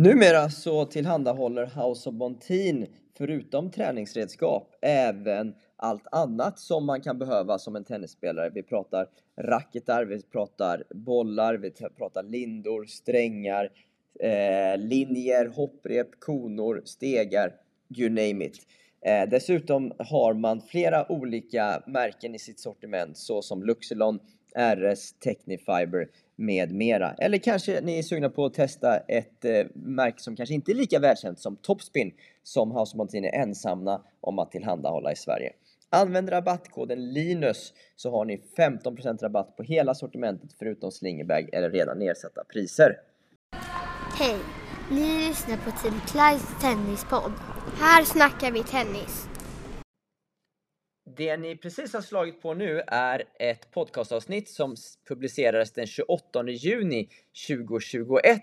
Numera så tillhandahåller House of Bontin förutom träningsredskap även allt annat som man kan behöva som en tennisspelare. Vi pratar racketar, vi pratar bollar, vi pratar lindor, strängar, eh, linjer, hopprep, konor, stegar, you name it. Eh, dessutom har man flera olika märken i sitt sortiment såsom Luxilon, RS, Technifiber med mera. Eller kanske ni är sugna på att testa ett eh, märke som kanske inte är lika välkänt som Topspin som House of Montin är ensamma om att tillhandahålla i Sverige. Använd rabattkoden LINUS så har ni 15% rabatt på hela sortimentet förutom slingerbag eller redan nedsatta priser. Hej! Ni lyssnar på Team Clydes tennispodd. Här snackar vi tennis. Det ni precis har slagit på nu är ett podcastavsnitt som publicerades den 28 juni 2021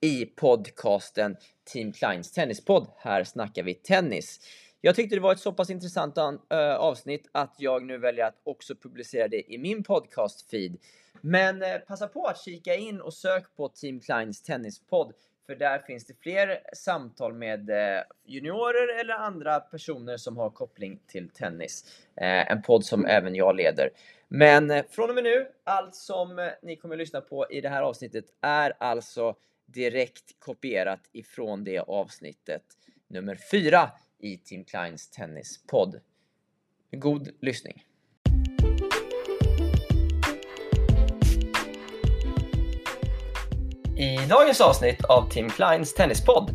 i podcasten Team Kleins tennispodd. Här snackar vi tennis. Jag tyckte det var ett så pass intressant avsnitt att jag nu väljer att också publicera det i min podcast-feed. Men eh, passa på att kika in och sök på Team Kleins tennispodd för där finns det fler samtal med eh, juniorer eller andra personer som har koppling till tennis. Eh, en podd som även jag leder. Men eh, från och med nu, allt som ni kommer att lyssna på i det här avsnittet är alltså direkt kopierat ifrån det avsnittet nummer 4 i Team Kleins tennispodd. God lyssning! I dagens avsnitt av Team Kleins tennispodd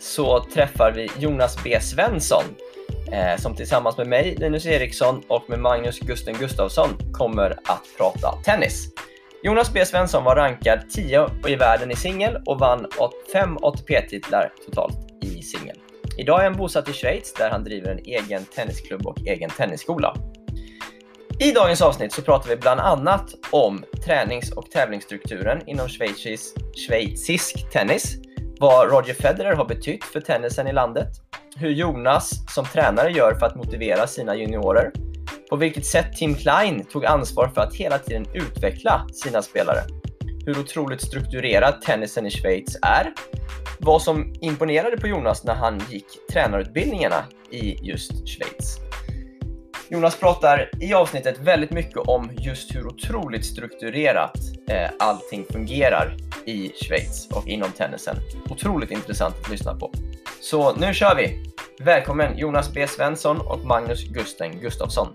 så träffar vi Jonas B Svensson eh, som tillsammans med mig, Linus Eriksson och med Magnus Gusten Gustafsson kommer att prata tennis. Jonas B Svensson var rankad 10 i världen i singel och vann 5 ATP-titlar totalt i singel. Idag är han bosatt i Schweiz där han driver en egen tennisklubb och egen tennisskola. I dagens avsnitt så pratar vi bland annat om tränings och tävlingsstrukturen inom schweizisk, schweizisk tennis, vad Roger Federer har betytt för tennisen i landet, hur Jonas som tränare gör för att motivera sina juniorer, på vilket sätt Tim Klein tog ansvar för att hela tiden utveckla sina spelare, hur otroligt strukturerad tennisen i Schweiz är, vad som imponerade på Jonas när han gick tränarutbildningarna i just Schweiz. Jonas pratar i avsnittet väldigt mycket om just hur otroligt strukturerat eh, allting fungerar i Schweiz och inom tennisen. Otroligt intressant att lyssna på. Så nu kör vi! Välkommen Jonas B Svensson och Magnus Gusten Gustafsson.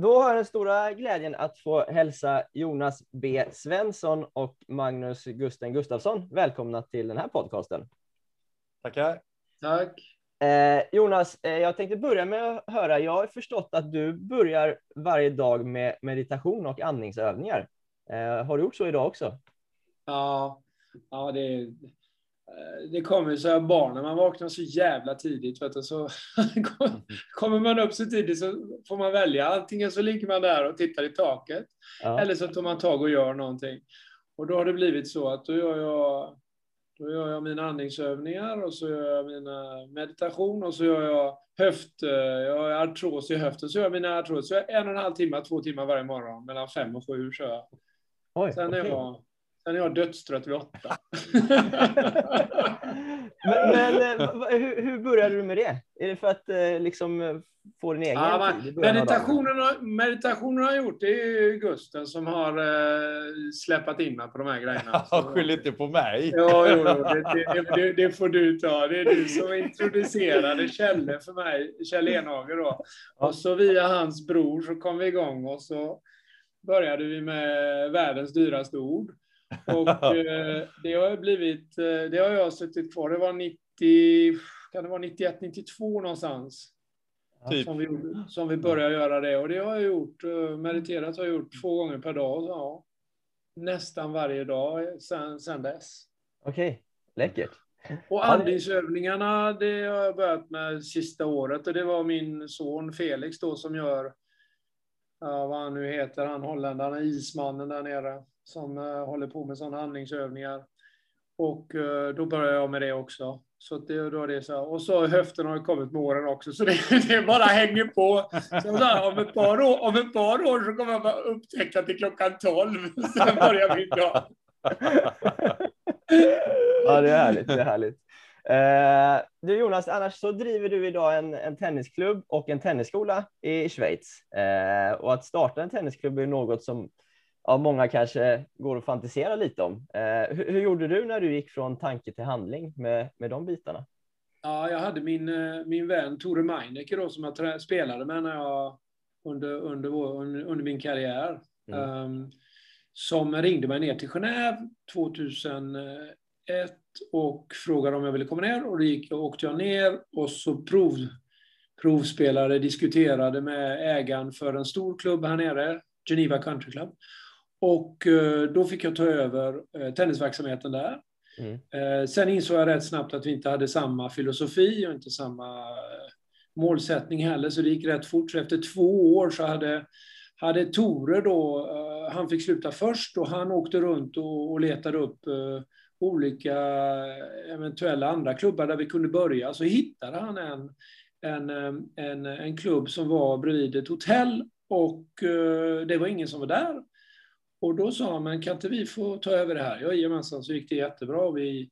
Då har jag den stora glädjen att få hälsa Jonas B Svensson och Magnus Gusten Gustafsson välkomna till den här podcasten. Tackar. Tack. Eh, Jonas, eh, jag tänkte börja med att höra. Jag har förstått att du börjar varje dag med meditation och andningsövningar. Eh, har du gjort så idag också? Ja, ja det, det kommer så här barn, när man vaknar så jävla tidigt, vet du, så kommer man upp så tidigt så får man välja. Antingen så ligger man där och tittar i taket, ja. eller så tar man tag och gör någonting. Och då har det blivit så att då gör jag, då gör jag mina andningsövningar och så gör jag mina meditation och så gör jag höft, jag har artros i höften, så gör jag mina artros. Så en och en halv timme, två timmar varje morgon, mellan fem och sju kör jag. Oj, Sen okay. är jag Sen är jag dödstrött vid åtta. men, men eh, hur, hur, började du med det? Är det för att eh, liksom få din egen ja, tid? Meditationen, har, meditationen har gjort, det är ju Gusten som har uh, släppat in mig på de här grejerna. Skyll inte på mig. Ja, jo, det, det, det, det, får du ta. Det är du som introducerade Kjelle för mig, Kjell Enhager då. Och så via hans bror så kom vi igång och så började vi med världens dyraste ord. Och eh, det har blivit, eh, det har jag suttit kvar. Det var 90, kan det vara 91, 92 någonstans. Typ. Som, vi, som vi började göra det. Och det har jag gjort, eh, mediterat har jag gjort två gånger per dag. Ja. Nästan varje dag sen, sen dess. Okej, okay. läckert. Och andningsövningarna, det har jag börjat med sista året. Och det var min son Felix då som gör, ja, vad han nu heter, han holländaren, ismannen där nere som eh, håller på med sådana andningsövningar. Och eh, då började jag med det också. Så det, då är det så här. Och så höften har kommit med åren också, så det, det bara hänger på. Så så här, om, ett par år, om ett par år så kommer jag bara upptäcka till klockan 12. Sen börjar min dag. ja, det är härligt. Det är härligt. Eh, du Jonas, annars så driver du idag en, en tennisklubb och en tennisskola i Schweiz. Eh, och att starta en tennisklubb är något som ja, många kanske går och fantisera lite om. Eh, hur, hur, gjorde du när du gick från tanke till handling med, med de bitarna? Ja, jag hade min, eh, min vän Tore Meinecker då, som jag spelade med när jag, under, under, under, under min karriär. Mm. Um, som ringde mig ner till Genève 2001 och frågade om jag ville komma ner. Och då gick, och åkte jag ner och så prov, provspelare diskuterade med ägaren för en stor klubb här nere, Geneva Country Club. Och eh, då fick jag ta över eh, tennisverksamheten där. Mm. Eh, sen insåg jag rätt snabbt att vi inte hade samma filosofi och inte samma målsättning heller, så det gick rätt fort. Så efter två år så hade, hade Tore då, han fick sluta först och han åkte runt och, och letade upp olika eventuella andra klubbar där vi kunde börja. Så hittade han en, en, en, en klubb som var bredvid ett hotell och det var ingen som var där. Och då sa han, men kan inte vi få ta över det här? Jajamensan, så gick det jättebra. Vi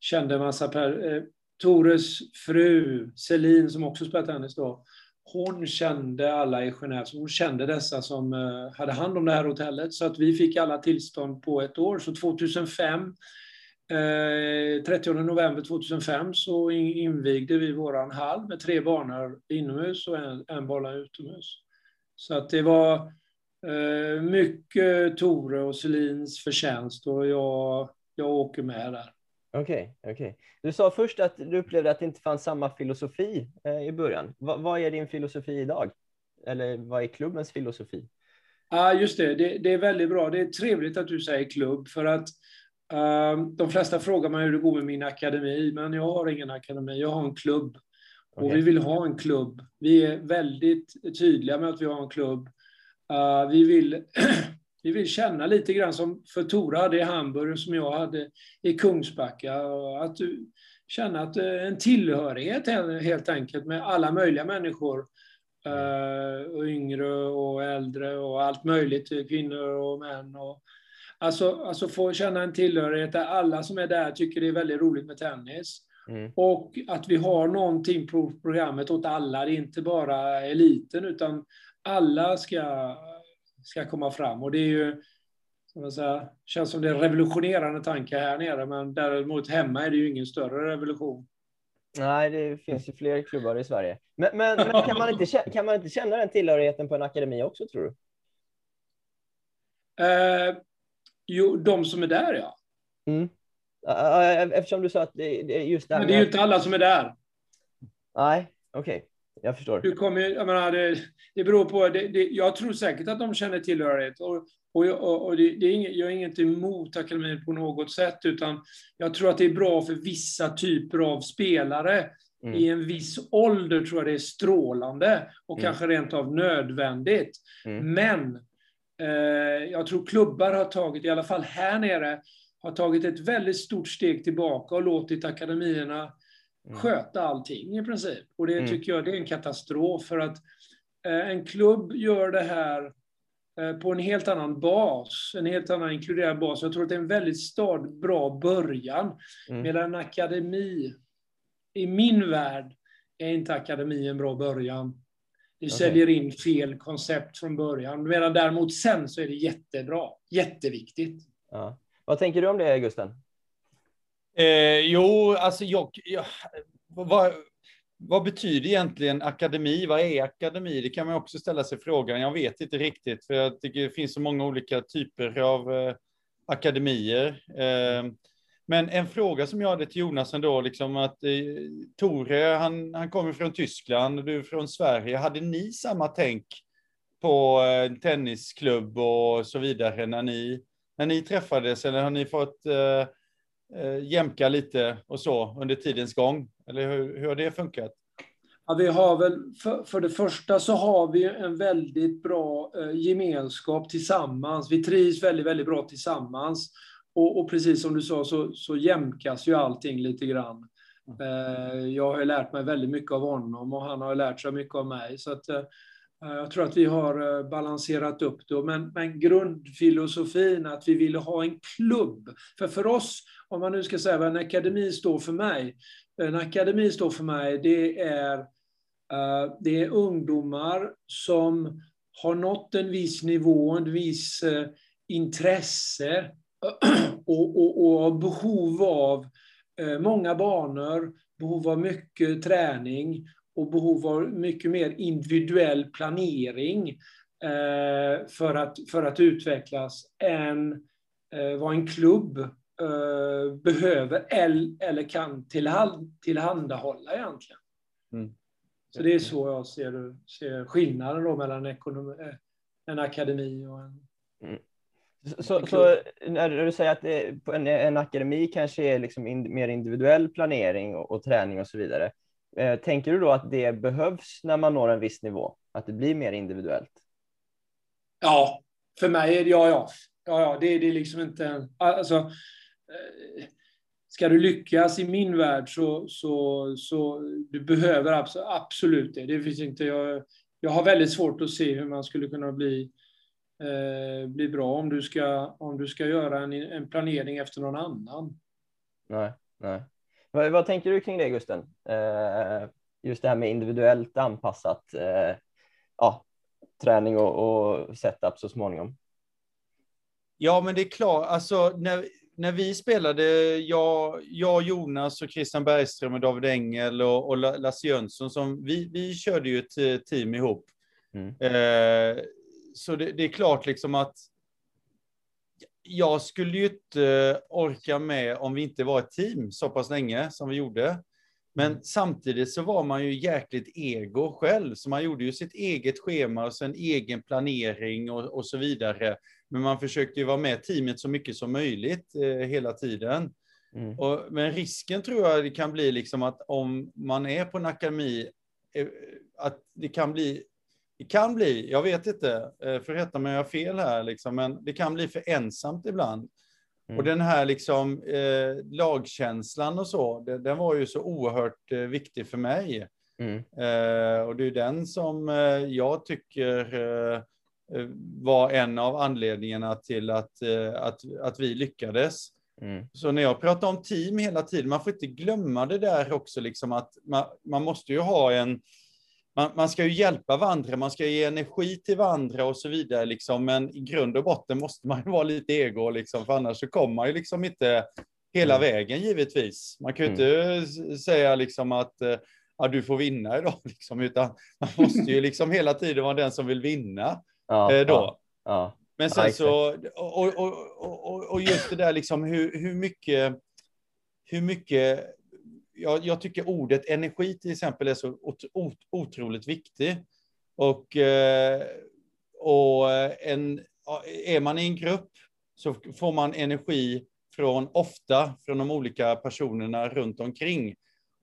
kände en massa per, eh, Tores fru, Celine, som också spelar tennis då, hon kände alla i Genève, så hon kände dessa som eh, hade hand om det här hotellet. Så att vi fick alla tillstånd på ett år. Så 2005, eh, 30 november 2005, så invigde vi våran hall med tre banor inomhus och en, en bana utomhus. Så att det var mycket Tore och Selins förtjänst och jag, jag åker med där. Okej, okay, okay, Du sa först att du upplevde att det inte fanns samma filosofi eh, i början. V vad är din filosofi idag? Eller vad är klubbens filosofi? Ja, ah, just det. det. det. är väldigt bra. Det är trevligt att du säger klubb, för att uh, de flesta frågar mig hur det går med min akademi, men jag har ingen akademi. Jag har en klubb. Okay. Och vi vill ha en klubb. Vi är väldigt tydliga med att vi har en klubb. Uh, vi, vill, vi vill känna lite grann som för Tora hade i Hamburg, som jag hade i Kungsbacka. Att du känna att uh, en tillhörighet helt enkelt med alla möjliga människor. Uh, och yngre och äldre och allt möjligt, kvinnor och män. Och, alltså, alltså få känna en tillhörighet där alla som är där tycker det är väldigt roligt med tennis. Mm. Och att vi har någonting på programmet åt alla, det är inte bara eliten, utan alla ska, ska komma fram. Och det är ju, som man säger, känns som det är revolutionerande tankar här nere, men däremot hemma är det ju ingen större revolution. Nej, det finns ju fler klubbar i Sverige. Men, men, men kan, man inte, kan man inte känna den tillhörigheten på en akademi också, tror du? Eh, jo, de som är där, ja. Mm. Eftersom du sa att det, är just det här Men det är ju inte alla som är där. Nej, okej. Okay. Jag förstår. Du kommer, jag menar, det, det beror på. Det, det, jag tror säkert att de känner tillhörighet. Och, och, och, och det, det, är inget, jag är inget emot akademin på något sätt, utan jag tror att det är bra för vissa typer av spelare. Mm. I en viss ålder tror jag det är strålande och mm. kanske rent av nödvändigt. Mm. Men eh, jag tror klubbar har tagit, i alla fall här nere, har tagit ett väldigt stort steg tillbaka och låtit akademierna Mm. sköta allting i princip. Och det mm. tycker jag det är en katastrof för att eh, en klubb gör det här eh, på en helt annan bas, en helt annan inkluderad bas. Jag tror att det är en väldigt stad, bra början. Mm. Medan en akademi, i min värld, är inte akademi en bra början. Det okay. säljer in fel koncept från början. Medan däremot sen så är det jättebra, jätteviktigt. Ja. Vad tänker du om det, Gusten? Eh, jo, alltså jag, jag vad, vad betyder egentligen akademi? Vad är akademi? Det kan man också ställa sig frågan. Jag vet inte riktigt, för jag tycker det finns så många olika typer av eh, akademier. Eh, men en fråga som jag hade till Jonas ändå, liksom att eh, Tore, han, han kommer från Tyskland, och du är från Sverige. Hade ni samma tänk på eh, tennisklubb och så vidare när ni, när ni träffades? Eller har ni fått eh, eh, jämka lite och så under tidens gång? Eller hur, hur har det funkat? Ja, vi har väl, för, för det första så har vi en väldigt bra eh, gemenskap tillsammans. Vi trivs väldigt, väldigt bra tillsammans. Och, och, precis som du sa så, så jämkas ju allting lite grann. Jag har lärt mig väldigt mycket av honom och han har lärt sig mycket av mig. Så att, Eh, jag tror att vi har eh, balanserat upp det. Men, men grundfilosofin att vi ville ha en klubb. För för oss, om man nu ska säga vad en akademi står för mig. En akademi står för mig, det är, eh, det är ungdomar som har nått en viss nivå, en viss intresse och, och, och behov av många banor, behov av mycket träning och behov av mycket mer individuell planering eh, för, att, för att utvecklas än eh, vad en klubb behöver eller kan tillhandahålla egentligen. Mm. Så det är så jag ser, ser skillnaden då mellan ekonomi, en akademi och en mm. Så, så, när du säger att en, en akademi kanske är liksom in, mer individuell planering och, och, träning och så vidare. Eh, tänker du då att det behövs när man når en viss nivå? Att det blir mer individuellt? Ja, för mig är det ja, ja. ja, ja det, det är liksom inte... Alltså, eh, ska du lyckas i min värld så, så, så du behöver absolut det. Det finns inte... Jag, jag har väldigt svårt att se hur man skulle kunna bli eh, bli bra om du ska, om du ska göra en, en planering efter någon annan. Nej, nej. Vad, vad tänker du kring det Gusten? Eh, just det här med individuellt anpassat eh, ja, träning och, och setup så småningom. Ja, men det är klart, alltså när, när vi spelade, jag, jag, Jonas och Christian Bergström och David Engel och, och Lasse Jönsson, som, vi, vi körde ju ett eh, team ihop. Mm. Eh, så det, det, är klart liksom att jag skulle ju inte orka med om vi inte var ett team så pass länge som vi gjorde. Men mm. samtidigt så var man ju jäkligt ego själv, så man gjorde ju sitt eget schema och sen egen planering och, och så vidare. Men man försökte ju vara med teamet så mycket som möjligt eh, hela tiden. Mm. Och, men risken tror jag det kan bli liksom att om man är på en akademi, eh, att det kan bli det kan bli, jag vet inte, eh, för rätta mig jag har fel här, liksom, men det kan bli för ensamt ibland. Mm. Och den här liksom, eh, lagkänslan och så, det, den var ju så oerhört eh, viktig för mig. Mm. Eh, och det är den som eh, jag tycker eh, var en av anledningarna till att, att, att vi lyckades. Mm. Så när jag pratar om team hela tiden, man får inte glömma det där också, liksom att man, man måste ju ha en, man, man, ska ju hjälpa varandra, man ska ge energi till varandra och så vidare, liksom, men i grund och botten måste man ju vara lite ego, liksom, för annars så kommer man ju liksom inte hela mm. vägen givetvis. Man kan ju mm. inte säga liksom att eh, ja, du får vinna idag, liksom, utan man måste ju liksom hela tiden vara den som vill vinna ja, eh, då. Ja, ja. Men sen så, och, och, och, och just det där liksom hur, hur mycket, hur mycket jag, jag, tycker ordet energi till exempel är så ot, otroligt viktig. Och, eh, och en, är man i en grupp så får man energi från ofta från de olika personerna runt omkring. Mm.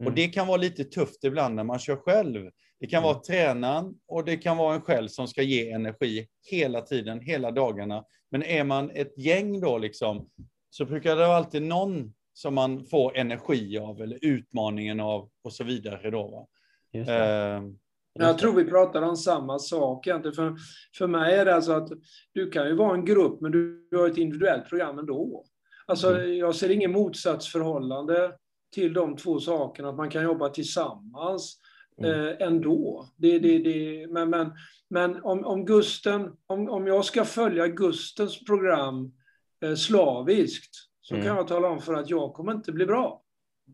Och det kan vara lite tufft ibland när man kör själv. Det kan mm. vara tränaren och det kan vara en själv som ska ge energi hela tiden, hela dagarna. Men är man ett gäng då liksom, så brukar det alltid någon som man får energi av eller utmaningen av och så vidare. Då, va? Eh, jag tror vi pratar om samma sak. För, för mig är det alltså att du kan ju vara en grupp, men du har ett individuellt program ändå. Alltså, mm. Jag ser ingen motsatsförhållande till de två sakerna, att man kan jobba tillsammans mm. eh, ändå. Det, det, det, men men, men om, om, Gusten, om, om jag ska följa Gustens program eh, slaviskt, så mm. kan jag tala om för att jag kommer inte bli bra.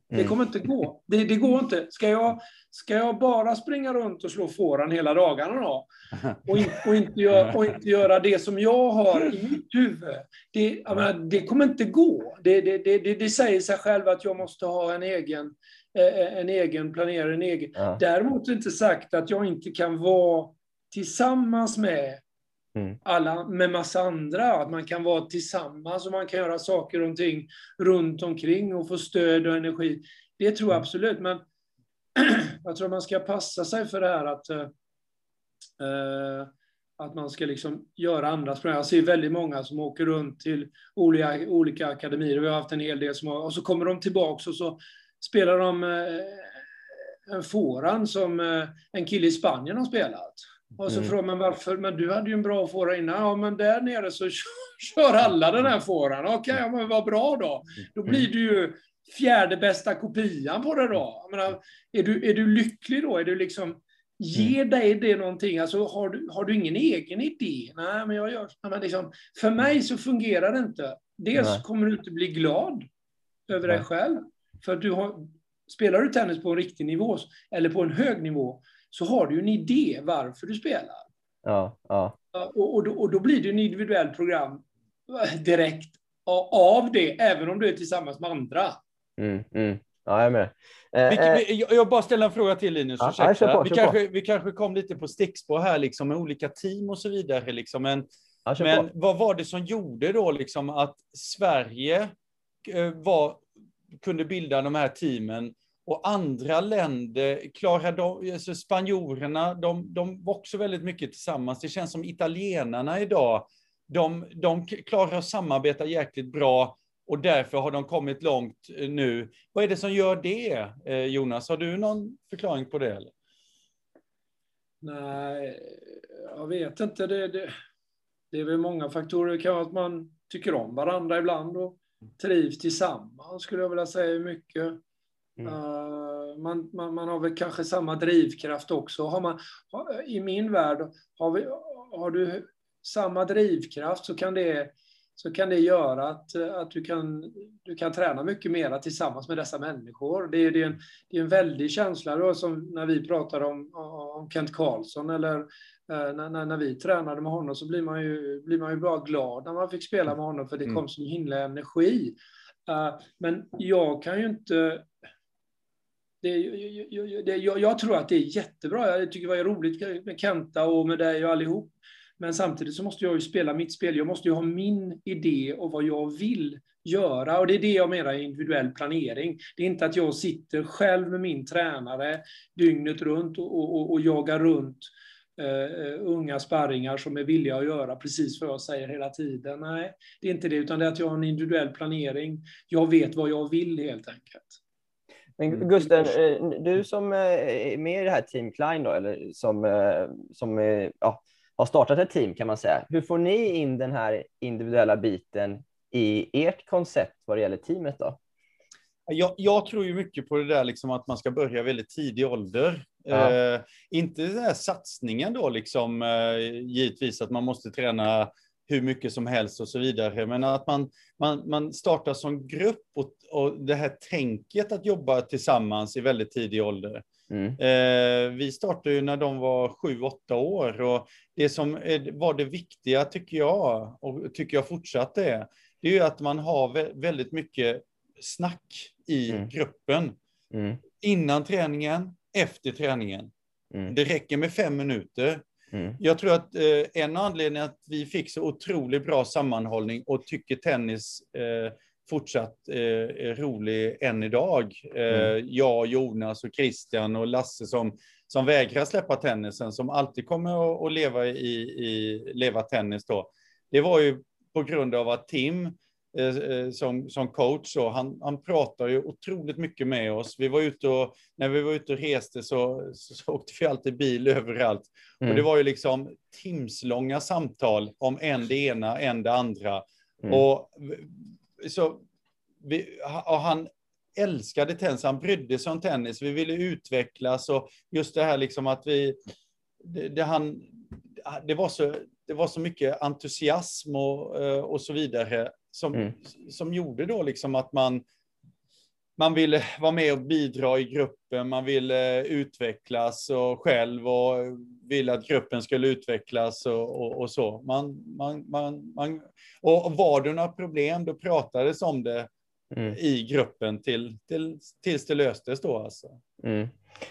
Det mm. kommer inte gå. Det, det, går inte. Ska jag, ska jag bara springa runt och slå fåran hela dagarna då? Och, in, och, inte gör, och inte göra det som jag har i mitt huvud. Det, menar, det kommer inte gå. Det, det, säger sig själv att jag måste ha en egen, eh, en egen planerare. En egen. Ja. Däremot inte sagt att jag inte kan vara tillsammans med Mm. Alla med massa andra, att man kan vara tillsammans och man kan göra saker och ting runt omkring och få stöd och energi. Det tror jag mm. absolut, men jag tror man ska passa sig för det här att, uh, att man ska liksom göra andra språng. Jag ser väldigt många som åker runt till olika, olika akademier, vi har haft en hel del som har, och så kommer de tillbaka och så spelar de eh, en foran som eh, en kille i Spanien har spelat. Och så Mm. frågar man varför, men du hade ju en bra fåra innan. Ja, men där nere så kör alla den här fåran. Okej, ja, men vad bra då. Då blir du ju fjärde bästa kopian på det då. Menar, är, du, är du lycklig då? Är du liksom, ger dig det någonting? Alltså, har, du, har du ingen egen idé? Nej, men jag gör... Men liksom, för mig så fungerar det inte. Dels Nej. kommer du inte bli glad över dig Nej. själv. För du har, spelar du tennis på en riktig nivå, eller på en hög nivå, så har du ju en idé varför du spelar. Ja, ja. Och, och, då, och då blir det en individuellt program direkt av det, även om du är tillsammans med andra. Mm, mm. Ja, jag är med. Eh, Vi, eh, vi, jag jag bara ställa en fråga till Linus. Ja, ja, på, vi, på. kanske, vi kanske kom lite på stickspår här liksom, med olika team och så vidare. Liksom. Men, ja, men vad var det som gjorde då liksom, att Sverige eh, var, kunde bilda de här teamen och andra länder, klarar de- alltså spanjorerna, de, de var också väldigt mycket tillsammans. Det känns som italienarna idag, de, de klarar att samarbeta jäkligt bra och därför har de kommit långt eh, nu. Vad är det som gör det, eh, Jonas? Har du någon förklaring på det? Eller? Nej, jag vet inte. Det, det, det är väl många faktorer. Det kan vara att man tycker om varandra ibland och trivs tillsammans, skulle jag vilja säga mycket. Mm. Eh, man, man, man har väl kanske samma drivkraft också. Har man, har, I min värld, har, vi, har du samma drivkraft så kan det, så kan det göra att, att du, kan, du kan träna mycket mera tillsammans med dessa människor. Det är, det är, en, det är en väldig känsla, då, som när vi pratar om, om Kent Karlsson eller eh, när, när, när vi tränade med honom så blir man, ju, blir man ju bara glad när man fick spela med honom för det Mm. kom så himla energi. Eh, men jag kan ju inte det, jag, jag, det, jag, jag tror att det är jättebra. Jag tycker det var roligt med Kenta och med dig och allihop. Men samtidigt så måste jag ju spela mitt spel. Jag måste ju ha min idé och vad jag vill göra. Och det är det jag menar individuell planering. Det är inte att jag sitter själv med min tränare dygnet runt och, och, och jagar runt Uh, unga sparringar som är villiga att göra precis vad jag säger hela tiden. Nej, det är inte det, utan det är att jag har en individuell planering. Jag vet vad jag vill helt enkelt. Men Mm. Gusten, eh, du som eh, är med i det här Team Klein då, eller som, eh, som ja, har startat ett team kan man säga. Hur får ni in den här individuella biten i ert koncept vad det gäller teamet då? Jag, jag tror ju mycket på det där liksom att man ska börja väldigt tidig ålder. Ja. Eh, inte den här satsningen då, liksom, eh, givetvis att man måste träna hur mycket som helst och så vidare, men att man, man, man startar som grupp och, och det här tänket att jobba tillsammans i väldigt tidig ålder. Mm. Eh, vi startade ju när de var sju, åtta år och det som är, var det viktiga tycker jag, och tycker jag fortsatt är, det är ju att man har vä- väldigt mycket snack i Mm. gruppen. Mm. Innan träningen, efter träningen. Mm. Det räcker med fem minuter. Mm. Jag tror att eh, en anledning att vi fick så otroligt bra sammanhållning och tycker tennis eh, fortsatt eh, rolig än idag. Eh, Mm. Jag, Jonas och Christian och Lasse som, som vägrar släppa tennisen, som alltid kommer att, leva, i, i, leva tennis då. Det var ju på grund av att Tim som, som coach, så han, han pratar ju otroligt mycket med oss. Vi var ute och, när vi var ute och reste så, så, åkte vi alltid bil överallt. Mm. Och det var ju liksom timslånga samtal om en det ena, en det andra. Mm. Och så vi, och han älskade tennis, han brydde sig om tennis, vi ville utvecklas och just det här liksom att vi, det, det, han, det, var, så, det var så mycket entusiasm och, eh, och så vidare som, Mm. som gjorde då liksom att man, man ville vara med och bidra i gruppen, man ville utvecklas och själv och ville att gruppen skulle utvecklas och, och, och så. Man, man, man, man, och var det några problem, då pratades om det Mm. i gruppen till, till, tills det löstes då alltså. Mm.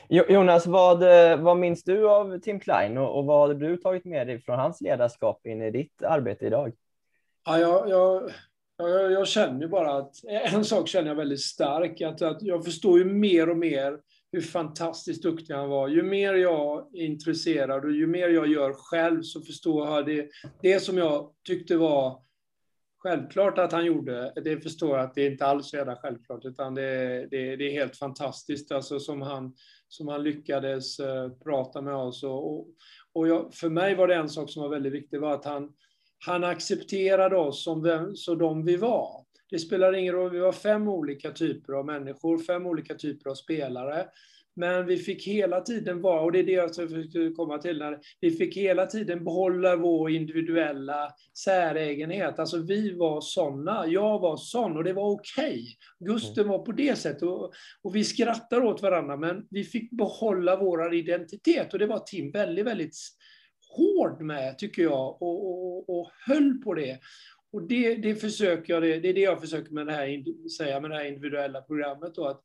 Jo- Jonas, vad, vad minns du av Tim Klein och, och vad har du tagit med dig från hans ledarskap in i ditt arbete idag? Ja, jag, jag, jag, jag känner ju bara att eh, en sak känner jag väldigt starkt. att, att jag förstår ju mer och mer hur fantastiskt duktig han var. Ju mer jag är intresserad och ju mer jag gör själv så förstår jag det, det som jag tyckte var självklart att han gjorde. Det förstår jag att det inte alls är självklart, utan det, det, det, är helt fantastiskt alltså, som, han, som han lyckades eh, prata med oss. Och, och, och jag, för mig var det en sak som var väldigt viktig, var att han, han accepterade oss som vem, så de vi var. Det spelar ingen roll, vi var fem olika typer av människor, fem olika typer av spelare. Men vi fick hela tiden vara, och det är det jag försökte komma till, när vi fick hela tiden behålla vår individuella säregenhet. Alltså vi var sådana, jag var sån och det var okej. Okay. Gusten var på det sättet och, och, vi skrattar åt varandra men vi fick behålla vår identitet och det var Tim väldigt, väldigt hård med tycker jag och, och, och höll på det. Och det, det försöker jag, det, det är det jag försöker med det här, säga med det här individuella programmet då, att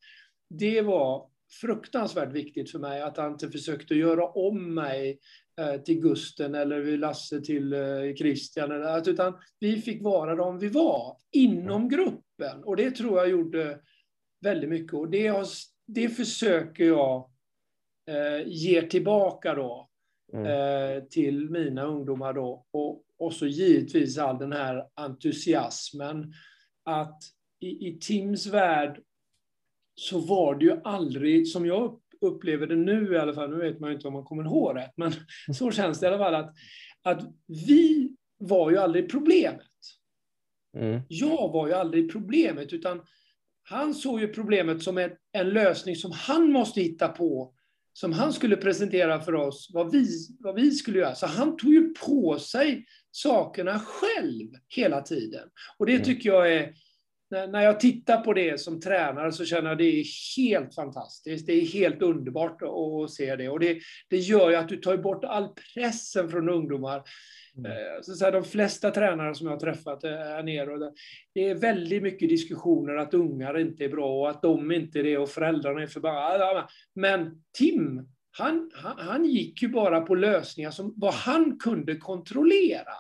det var fruktansvärt viktigt för mig att han inte försökte göra om mig eh, till Gusten eller Lasse till eh, Christian. utan vi fick vara de vi var inom gruppen. Och det tror jag gjorde väldigt mycket. Och det, har, det försöker jag eh, ge tillbaka då mm. eh, till mina ungdomar då. Och, och så givetvis all den här entusiasmen att i, i Tims värld så var det ju aldrig, som jag upplever det nu i alla fall, nu vet man ju inte om man kommer ihåg rätt, men så känns det i alla fall att, att vi var ju aldrig problemet. Mm. Jag var ju aldrig problemet, utan han såg ju problemet som en, en lösning som han måste hitta på, som han skulle presentera för oss, vad vi, vad vi skulle göra. Så han tog ju på sig sakerna själv hela tiden. Och det mm. tycker jag är när jag tittar på det som tränare så känner jag att det är helt fantastiskt. Det är helt underbart att se det. Och det, det gör ju att du tar bort all pressen från ungdomar. Mm. Eh, så, de flesta tränare som jag har träffat eh, här nere, det är väldigt mycket diskussioner att ungar inte är bra och att de inte är det och föräldrarna är förbannade. Men Tim, han, han, han gick ju bara på lösningar som vad han kunde kontrollera.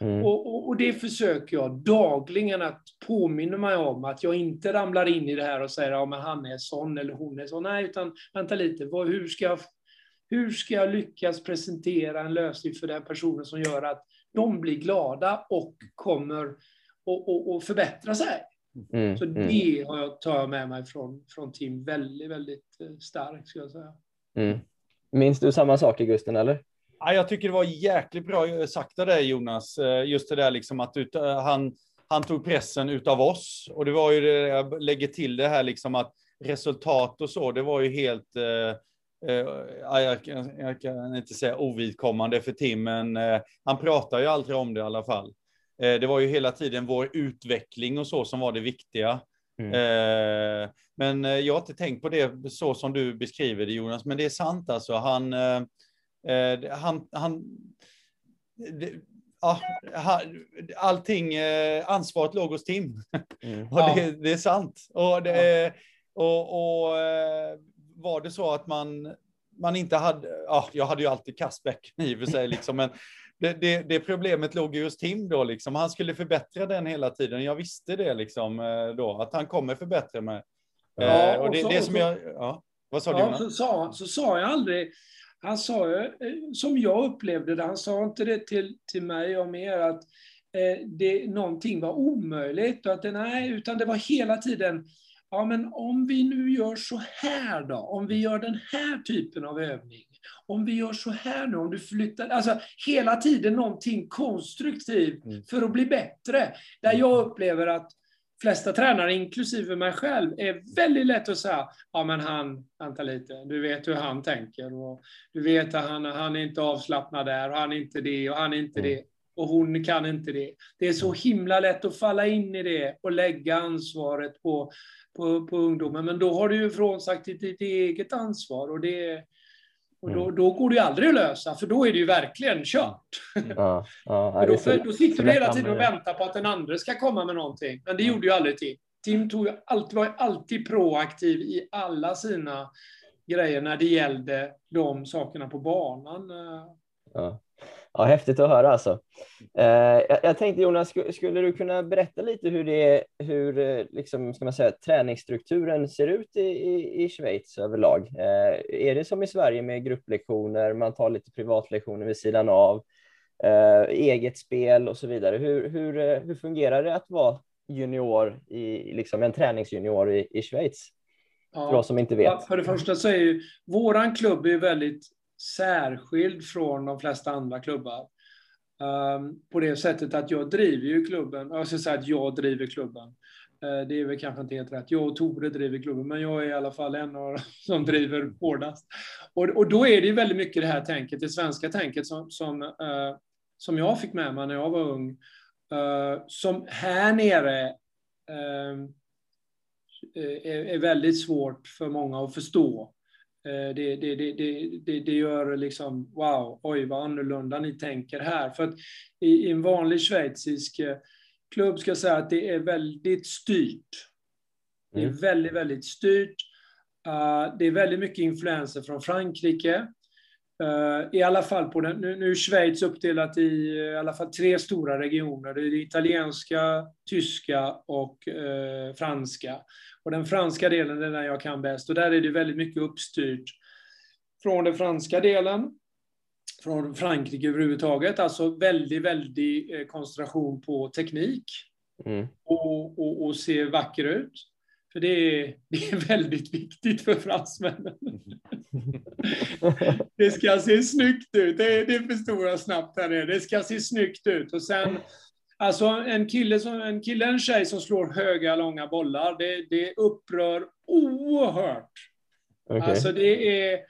Mm. Och, och, och, det försöker jag dagligen att påminna mig om, att jag inte ramlar in i det här och säger att ja, han är sån eller hon är sån. Nej, utan vänta lite, vad, hur, ska jag, hur ska jag lyckas presentera en lösning för den personen som gör att de blir glada och kommer att förbättra sig? Mm. Så mm. det har jag, tar jag med mig från, från Tim väldigt, väldigt eh, starkt, skulle jag säga. Mm. Minns du samma sak, Gusten, eller? Ja, jag tycker det var jäkligt bra sagt av dig Jonas, eh, just det där liksom att ut, eh, han, han tog pressen utav oss. Och det var ju det jag lägger till det här liksom att resultat och så, det var ju helt, eh, eh, jag, jag, kan inte säga ovidkommande för Tim, men eh, han pratar ju aldrig om det i alla fall. Eh, det var ju hela tiden vår utveckling och så som var det viktiga. Mm. men jag har inte tänkt på det så som du beskriver det Jonas, men det är sant alltså. Han, han, han, det, ja, allting, ansvaret låg hos Tim. Mm. och det, det, är sant. Och, det, och, och var det så att man, man inte hade, ja, jag hade ju alltid Kasbeck i och för sig, liksom, men det, det, det, problemet låg ju hos Tim då, liksom. han skulle förbättra den hela tiden. Jag visste det liksom då, att han kommer förbättra mig. Ja, och, och det, så, det som jag, ja, vad sa ja, du? Så sa, så sa jag aldrig, han sa ju, eh, som jag upplevde det, han sa inte det till, till mig och mer, att eh, det, någonting var omöjligt, och att det, nej, utan det var hela tiden, ja men om vi nu gör så här då, om vi gör den här typen av övning, om vi gör så här nu, om du flyttar, alltså hela tiden någonting konstruktivt mm. för att bli bättre. Där jag upplever att flesta tränare, inklusive mig själv, är väldigt lätt att säga, ja men han, vänta lite, du vet hur han tänker och du vet att han, han är inte avslappnad där och han är inte det och han är inte mm. det och hon kan inte det. Det är så himla lätt att falla in i det och lägga ansvaret på, på, på ungdomen, men då har du ju frånsagt ditt, ditt eget ansvar och det och då, mm. då går det ju aldrig att lösa, för då är det ju verkligen kört. Ja, ja, då, för, då sitter du hela tiden och väntar på att den andra ska komma med någonting. Men det gjorde ju aldrig Tim. Tim tog ju alltid, var alltid proaktiv i alla sina grejer när det gällde de sakerna på banan. Ja. Ja, häftigt att höra alltså. Eh, jag, tänkte Jonas, skulle, du kunna berätta lite hur det hur eh, liksom, ska man säga, träningsstrukturen ser ut i, i, i Schweiz överlag? Eh, är det som i Sverige med grupplektioner, man tar lite privatlektioner vid sidan av? eget spel och så vidare. Hur, hur, hur fungerar det att vara junior, i, liksom en träningsjunior i, i Schweiz? Ja. För oss som inte vet. För det första så är ju våran klubb är väldigt särskild från de flesta andra klubbar. Um, på det sättet att jag driver ju klubben, jag ska säga att jag driver klubben. Uh, det är väl kanske inte helt rätt. Jag och Tore driver klubben, men jag är i alla fall en av som driver hårdast. Och, och då är det ju väldigt mycket det här tänket, det svenska tänket som, som, uh, som jag fick med mig när jag var ung. Uh, som här nere eh, är, är väldigt svårt för många att förstå. Det, det, det, det, det, gör liksom, wow, oj vad annorlunda ni tänker här. För att i, i en vanlig schweizisk klubb ska jag säga att det är väldigt styrt. Det är väldigt, väldigt styrt. det är väldigt mycket influenser från Frankrike. I alla fall på den, nu, nu är Schweiz uppdelat i i alla fall tre stora regioner. Det är det italienska, tyska och eh, franska. Och den franska delen är den jag kan bäst och där är det väldigt mycket uppstyrt från den franska delen, från Frankrike överhuvudtaget, alltså väldigt, väldigt eh, koncentration på teknik mm. och, och, och se vacker ut. För det är, det är väldigt viktigt för fransmännen. det ska se snyggt ut. Det, det förstorar snabbt här nere. Det ska se snyggt ut. Och sen Alltså en kille, som, en kille, en tjej som slår höga, långa bollar, det, det upprör oerhört. Okay. Alltså det är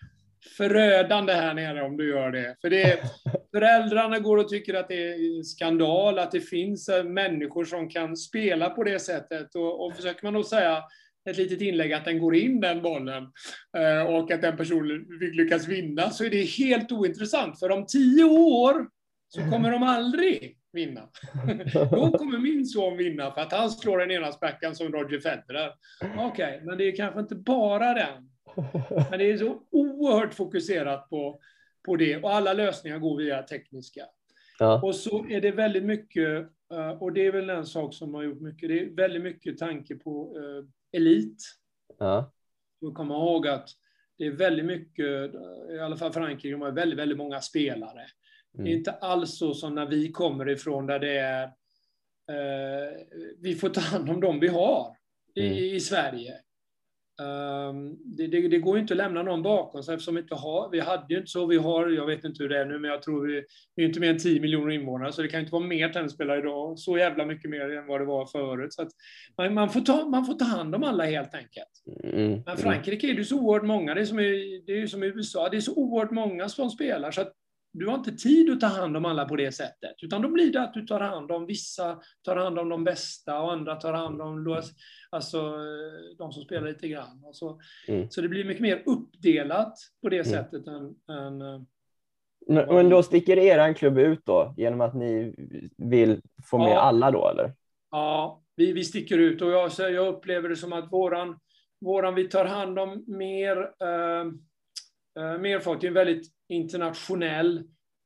förödande här nere om du gör det. För det föräldrarna går och tycker att det är skandal, att det finns eh, människor som kan spela på det sättet. Och, och försöker man då säga ett litet inlägg att den går in den bollen eh, och att den personen lyckas vinna, så är det helt ointressant. För om tio år så kommer de aldrig vinna. Då kommer min son vinna för att han slår den ena späckan som Roger Federer. Okej, okay, men det är kanske inte bara den. Men det är så oerhört fokuserat på, på det och alla lösningar går via tekniska. Ja. Och så är det väldigt mycket, eh, och det är väl en sak som har gjort mycket, det är väldigt mycket tanke på uh, elit. Ja. Och komma ihåg att det är väldigt mycket, i alla fall Frankrike, de har väldigt, väldigt många spelare. Mm. Det är inte alls så som när vi kommer ifrån där det är, eh, vi får ta hand om dem vi har i, mm. i Sverige. Um, det, det, det, går inte att lämna någon bakom sig eftersom vi inte har, vi hade ju inte så, vi har, jag vet inte hur det är nu, men jag tror vi, vi är inte mer än 10 miljoner invånare, så det kan inte vara mer tennisspelare idag, så jävla mycket mer än vad det var förut. Så man, man, får ta, man får ta hand om alla helt enkelt. Mm. Men Frankrike är det så oerhört många, det är som i, det är som i USA, det är så oerhört många som spelar, så att du har inte tid att ta hand om alla på det sättet, utan då blir det att du tar hand om vissa, tar hand om de bästa och andra tar hand om alltså, de som spelar lite grann. Så, mm. så det blir mycket mer uppdelat på det mm. sättet än, än eh, men, men då sticker er klubb ut då genom att ni vill få med ja. alla då eller? Ja, vi, vi sticker ut och jag, jag upplever det som att våran, våran vi tar hand om mer, eh, eh mer folk. Det är en väldigt internationell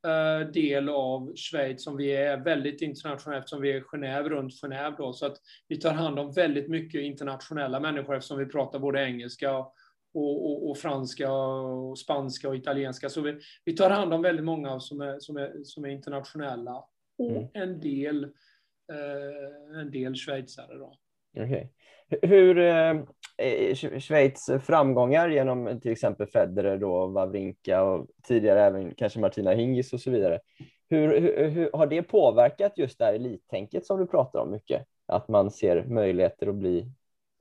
eh, del av Schweiz som vi är väldigt internationellt eftersom vi är Genève, runt Genève då, så att vi tar hand om väldigt mycket internationella människor eftersom vi pratar både engelska och, och, och franska och spanska och italienska. Så vi, vi, tar hand om väldigt många som är, som är, som är internationella och mm. en del, eh, en del schweizare. Då. Okay. Hur eh, eh Schweiz framgångar genom till exempel Federer, då, Wawrinka och tidigare även kanske Martina Hingis och så vidare. Hur, hur, hur, har det påverkat just det här elittänket som du pratar om mycket? Att man ser möjligheter att bli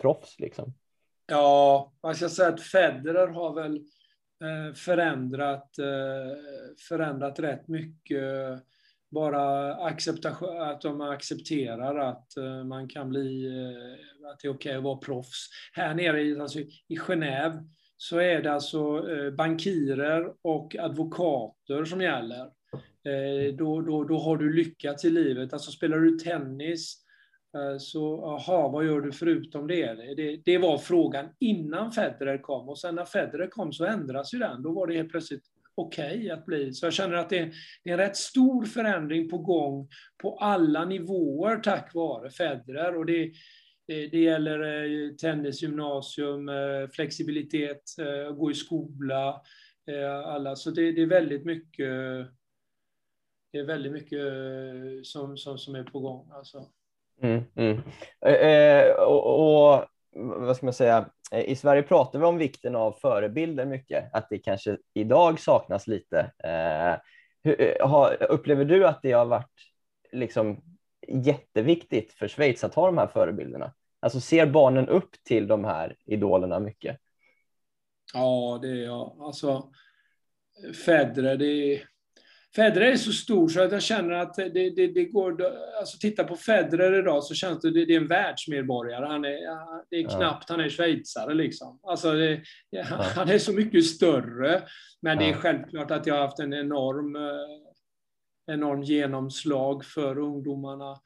proffs liksom? Ja, man ska säga att Federer har väl eh, förändrat, eh, förändrat rätt mycket bara att de accepterar att eh, man kan bli, eh, att det är okej okay att vara proffs. Här nere i, alltså, i Genève så är det alltså eh, bankirer och advokater som gäller. Då, då, då har du lyckats i livet. Alltså spelar du tennis så, jaha, vad gör du förutom det? det? Det var frågan innan Federer kom och sen när Federer kom så ändras ju den. Då var det helt plötsligt okej okay att bli. Så jag känner att det är, det är en rätt stor förändring på gång på alla nivåer tack vare Federer. Och det, det, det gäller eh, tennisgymnasium, eh, flexibilitet, eh, gå i skola, alla. Så det, det är väldigt mycket det är väldigt mycket som, som, som är på gång. Alltså. Mm, mm. Eh, och, och, vad ska man säga, Eh, i Sverige pratar vi om vikten av förebilder mycket, att det kanske idag saknas lite. Eh, hur, eh, har, upplever du att det har varit liksom jätteviktigt för Schweiz att ha de här förebilderna? Alltså ser barnen upp till de här idolerna mycket? Ja, det är jag. Alltså, Federer, det är... Federer är så stor så att jag känner att det, det, det går... Alltså titta på Federer idag så känns det, det, det är en världsmedborgare. Han är, det är knappt han är schweizare liksom. Alltså det, ja, han är så mycket större. Men det är självklart att jag har haft en enorm, eh, enorm genomslag för ungdomarna.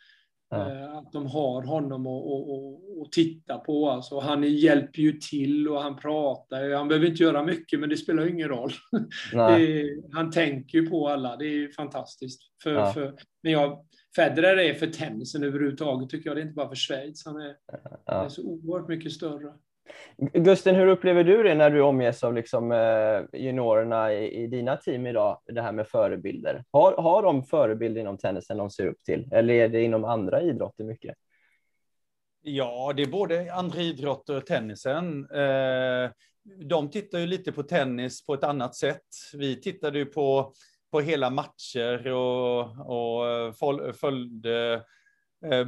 Ja. Eh, att de har honom att titta på. Alltså, han hjälper ju till och han pratar. Han behöver inte göra mycket, men det spelar ingen roll. Är, han tänker ju på alla. Det är fantastiskt. För, ja. för, men jag, Federer är för tennisen överhuvudtaget, tycker jag. Det är inte bara för Schweiz. Han är, ja. är så oerhört mycket större. Gusten, hur upplever du det när du omges av liksom, eh, juniorerna i, i, dina team idag, det här med förebilder? Har, har de förebilder inom tennisen de ser upp till, eller är det inom andra idrotter mycket? Ja, det är både andra idrotter och tennisen. Eh, de tittar ju lite på tennis på ett annat sätt. Vi tittade ju på, på hela matcher och, och eh, följde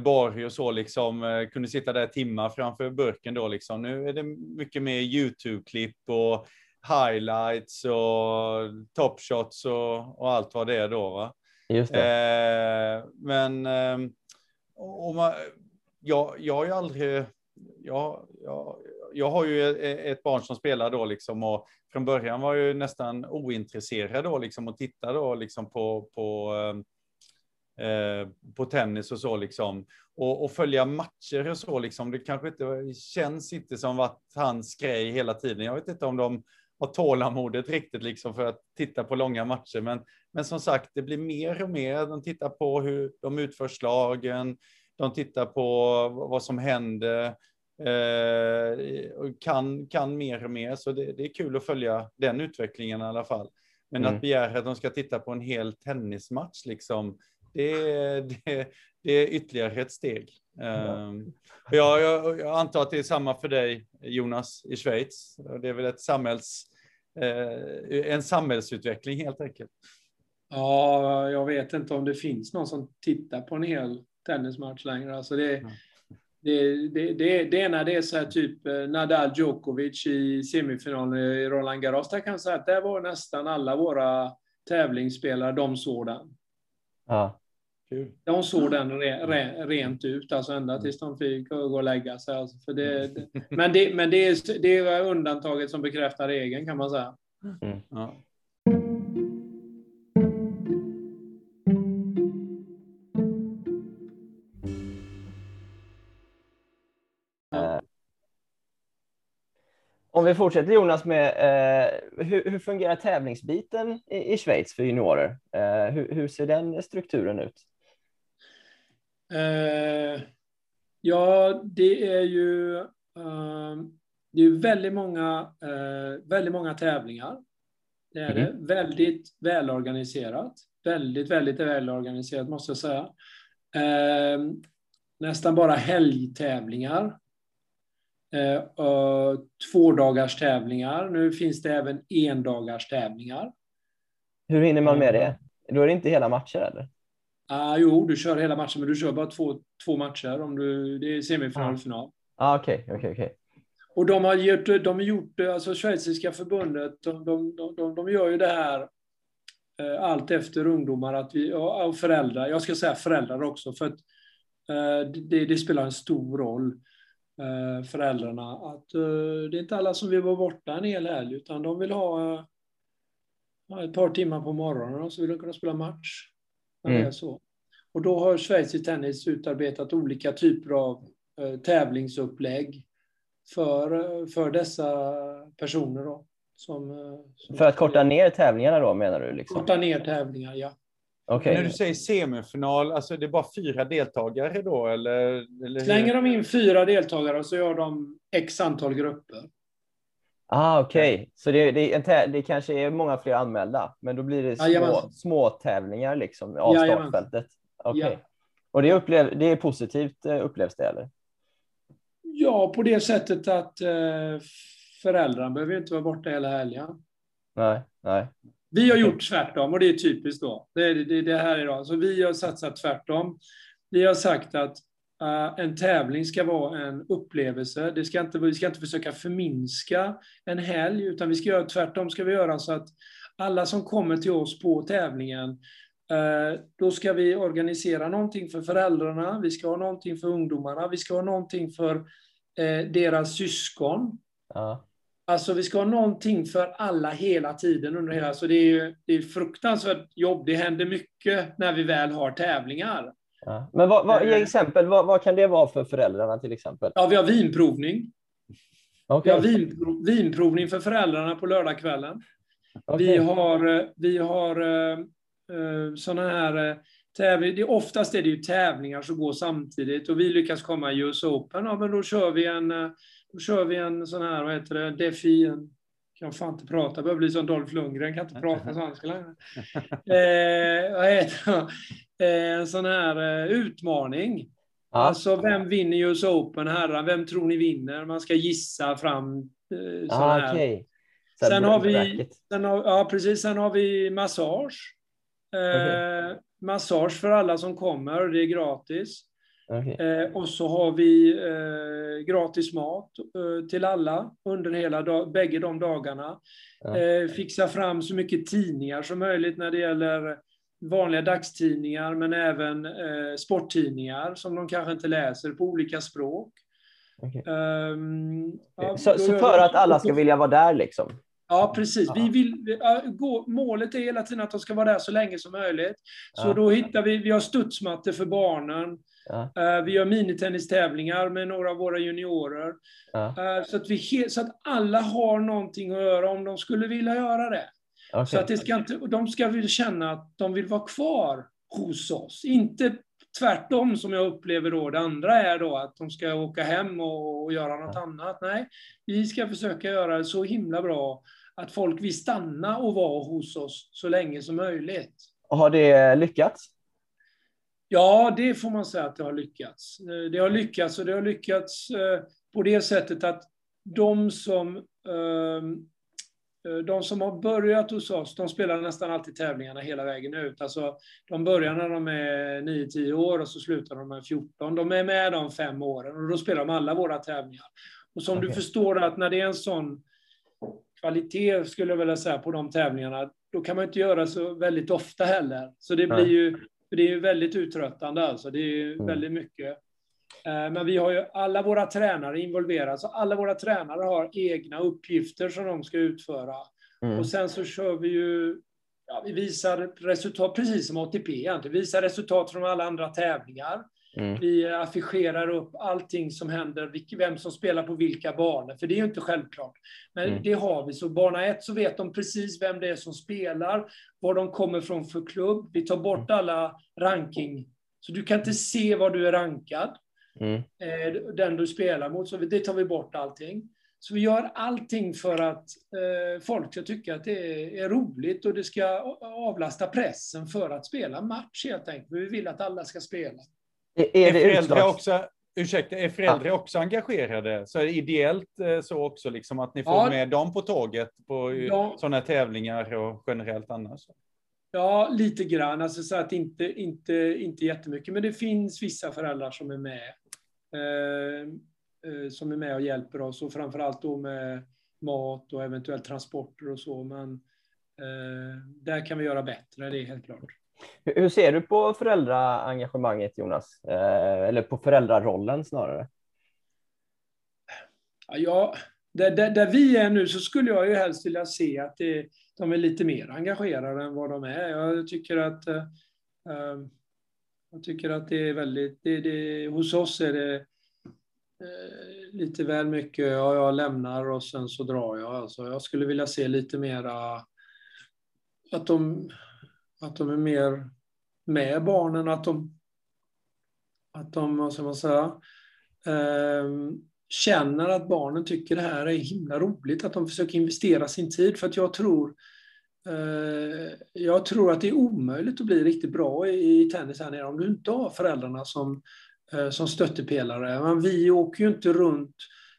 Borg och så liksom eh, kunde sitta där timmar framför burken då liksom. Nu är det mycket mer YouTube-klipp och highlights och top shots och, och allt vad det är då. Va? Just det. Eh, men eh, och man, jag, jag har ju aldrig, jag, jag, jag har ju ett barn som spelar då liksom och från början var jag ju nästan ointresserad då liksom och titta då liksom på, på eh, Eh, på tennis och så liksom. Och, och, följa matcher och så liksom. Det kanske inte känns inte som att hans grej hela tiden. Jag vet inte om de har tålamodet riktigt liksom för att titta på långa matcher. Men, men som sagt, det blir mer och mer. De tittar på hur de utför slagen. De tittar på vad som händer. Eh, och kan, kan mer och mer. Så det, det, är kul att följa den utvecklingen i alla fall. Men mm. att begära att de ska titta på en hel tennismatch liksom det, det, det är ytterligare ett steg. Mm. Jag, jag, jag, antar att det är samma för dig, Jonas, i Schweiz. Det är väl ett samhälls, eh, en samhällsutveckling helt enkelt. Ja, jag vet inte om det finns någon som tittar på en hel tennismatch längre. Alltså det, mm. det, det, det, det är när det är så här typ eh, Nadal Djokovic i semifinalen i Roland Garros. Där kan jag säga att där var nästan alla våra tävlingsspelare, de sådana. Ja. Kul. De såg den re, re, rent ut, alltså ända tills de fick gå och lägga sig. Alltså, för det, det, men det, men det, är, det är undantaget som bekräftar regeln kan man säga. Mm. Ja. Om vi fortsätter Jonas med eh, hur, hur, fungerar tävlingsbiten i, i Schweiz för juniorer? Eh, hur, hur, ser den strukturen ut? Eh, ja, det är ju eh, det är väldigt många, eh, väldigt många tävlingar. Det är mm. det. Väldigt välorganiserat. Väldigt, väldigt välorganiserat måste jag säga. Eh, nästan bara helgtävlingar. Eh, två dagars tävlingar. Nu finns det även endagars tävlingar. Hur hinner man med det? Då är det inte hela matcher eller? Ah, jo, du kör hela matchen, men du kör bara två, två matcher. Om du, det är semifinal och final. Ah, okej, okay, okay, okay. Och de har gjort, de har gjort alltså schweiziska förbundet, de, de, de, de gör ju det här eh, allt efter ungdomar att vi, och föräldrar, jag ska säga föräldrar också, för att eh, det, det, spelar en stor roll, eh, föräldrarna, att eh, det är inte alla som vill vara borta en hel helg, utan de vill ha eh, ett par timmar på morgonen och så vill de kunna spela match när mm. det är så. Och då har Schweiz i tennis utarbetat olika typer av eh, tävlingsupplägg för, eh, för dessa personer. Då, som, eh, som för att korta ner tävlingarna då menar du? Liksom? Korta ner tävlingar, ja. Okay. När du säger semifinal, alltså det är bara fyra deltagare då? Eller, eller Slänger de in fyra deltagare så gör de x antal grupper. Ah, Okej, okay. så det, det, det kanske är många fler anmälda, men då blir det små, små tävlingar liksom av Jajamän. startfältet? Okay. Ja. Och det, upplev, det är positivt eh, upplevs det eller? Ja, på det sättet att eh, föräldrarna behöver inte vara borta hela helgen. Nej, nej. Vi har gjort tvärtom och det är typiskt då. Det är det, det här idag. Så vi har satsat tvärtom. Vi har sagt att en tävling ska vara en upplevelse. Det ska inte, vi ska inte försöka förminska en helg, utan vi ska göra tvärtom. ska vi göra så att alla som kommer till oss på tävlingen uh, då ska vi organisera någonting för föräldrarna, vi ska ha någonting för ungdomarna, vi ska ha någonting för uh, deras syskon. Ja. Alltså vi ska ha någonting för alla hela tiden under hela, så det är det är fruktansvärt jobb. Det händer mycket när vi väl har tävlingar. Ja. Men vad, vad, ge eh. exempel, vad, vad, kan det vara för föräldrarna till exempel? Ja, vi har vinprovning. Okay. Vi har vinprov, vinprovning för föräldrarna på lördagskvällen. Okay. Vi har, vi har uh, uh, sådana här uh, tävlingar. Oftast är det ju tävlingar som går samtidigt och vi lyckas komma i US Open. Ja, men då kör vi en då kör vi en sån här, vad heter det, defi, en, kan fan inte prata, börjar bli som Dolph Lundgren, kan inte prata svenska längre. Eh, vad heter det? En sån här eh, utmaning. Ja. Alltså, vem vinner US Open, herrar? Vem tror ni vinner? Man ska gissa fram eh, sån ah, här. Okay. Sen har vi, sen har, ja, precis, sen har vi massage. Eh, okay. Massage för alla som kommer, det är gratis. Okay. Eh, och så har vi eh, gratis mat eh, till alla under hela dag, bägge de dagarna. Ja. Eh, fixa fram så mycket tidningar som möjligt när det gäller vanliga dagstidningar, men även eh, sporttidningar som de kanske inte läser på olika språk. Okay. Um, ja, så, så, för att alla ska vilja vara där liksom? Ja, precis. Vi vill, gå, målet är hela tiden att de ska vara där så länge som möjligt. Så då hittar vi, vi har studsmattor för barnen. Ja. Uh, vi gör minitennistävlingar med några av våra juniorer. Ja. Uh, så, att vi, så att alla har någonting att göra om de skulle vilja göra det. Okay. Så att det ska inte, de ska väl känna att de vill vara kvar hos oss. Inte tvärtom som jag upplever då. Det andra är då att de ska åka hem och, och göra något ja. annat. Nej, vi ska försöka göra det så himla bra att folk vill stanna och vara hos oss så länge som möjligt. Har det lyckats? Ja, det får man säga att det har lyckats. Det har lyckats och det har lyckats eh, på det sättet att de som, ehm, eh, de som har börjat hos oss, de spelar nästan alltid tävlingarna hela vägen ut. Alltså, de börjar när de är 9-10 år och så slutar de med 14. De är med de fem åren och då spelar de alla våra tävlingar. Och som okay. du förstår att när det är en sån kvalitet, skulle jag vilja säga, på de tävlingarna, då kan man inte göra så väldigt ofta heller. Så det blir ju det är ju väldigt uttröttande alltså. Det är ju mm. väldigt mycket. Eh, men vi har ju alla våra tränare involverade, så alla våra tränare har egna uppgifter som de ska utföra. Mm. Och sen så kör vi ju, ja, vi visar resultat, precis som ATP egentligen, vi visar resultat från alla andra tävlingar. Mm. Vi affischerar upp allting som händer, vem som spelar på vilka banor, för det är ju inte självklart. Men mm. det har vi. Så bana ett så vet de precis vem det är som spelar, var de kommer från för klubb. Vi tar bort mm. alla ranking, så du kan inte se var du är rankad, mm. Eh, den du spelar mot. Så det tar vi bort allting. Så vi gör allting för att eh, folk ska tycka att det är, är, roligt och det ska avlasta pressen för att spela match helt enkelt. Vi vill att alla ska spela. Är, är, är föräldrar också, ursäkta, är föräldrar ja. också engagerade? Så är det ideellt eh, så också, liksom att ni får ja. med dem på tåget på ja. sådana tävlingar och generellt annars? Ja, lite grann. Alltså så att inte, inte, inte jättemycket, men det finns vissa föräldrar som är med. Eh, eh, som är med och hjälper oss och framförallt då med mat och eventuellt transporter och så. Men eh, där kan vi göra bättre, det är helt klart. Hur ser du på föräldraengagemanget Jonas? Eh, eller på föräldrarollen snarare? Ja, där, där, där, vi är nu så skulle jag ju helst vilja se att det, de är lite mer engagerade än vad de är. Jag tycker att, eh, ehm, jag tycker att det är väldigt, det, det, hos oss är det eh, lite väl mycket, ja, jag lämnar och sen så drar jag. Alltså, jag skulle vilja se lite mera att de att de är mer med barnen, att de, att de vad ska man säga, eh, känner att barnen tycker det här är himla roligt, att de försöker investera sin tid. För att jag tror, eh, jag tror att det är omöjligt att bli riktigt bra i, i tennis här nere om du inte har föräldrarna som, eh, som stöttepelare. Men vi åker ju inte runt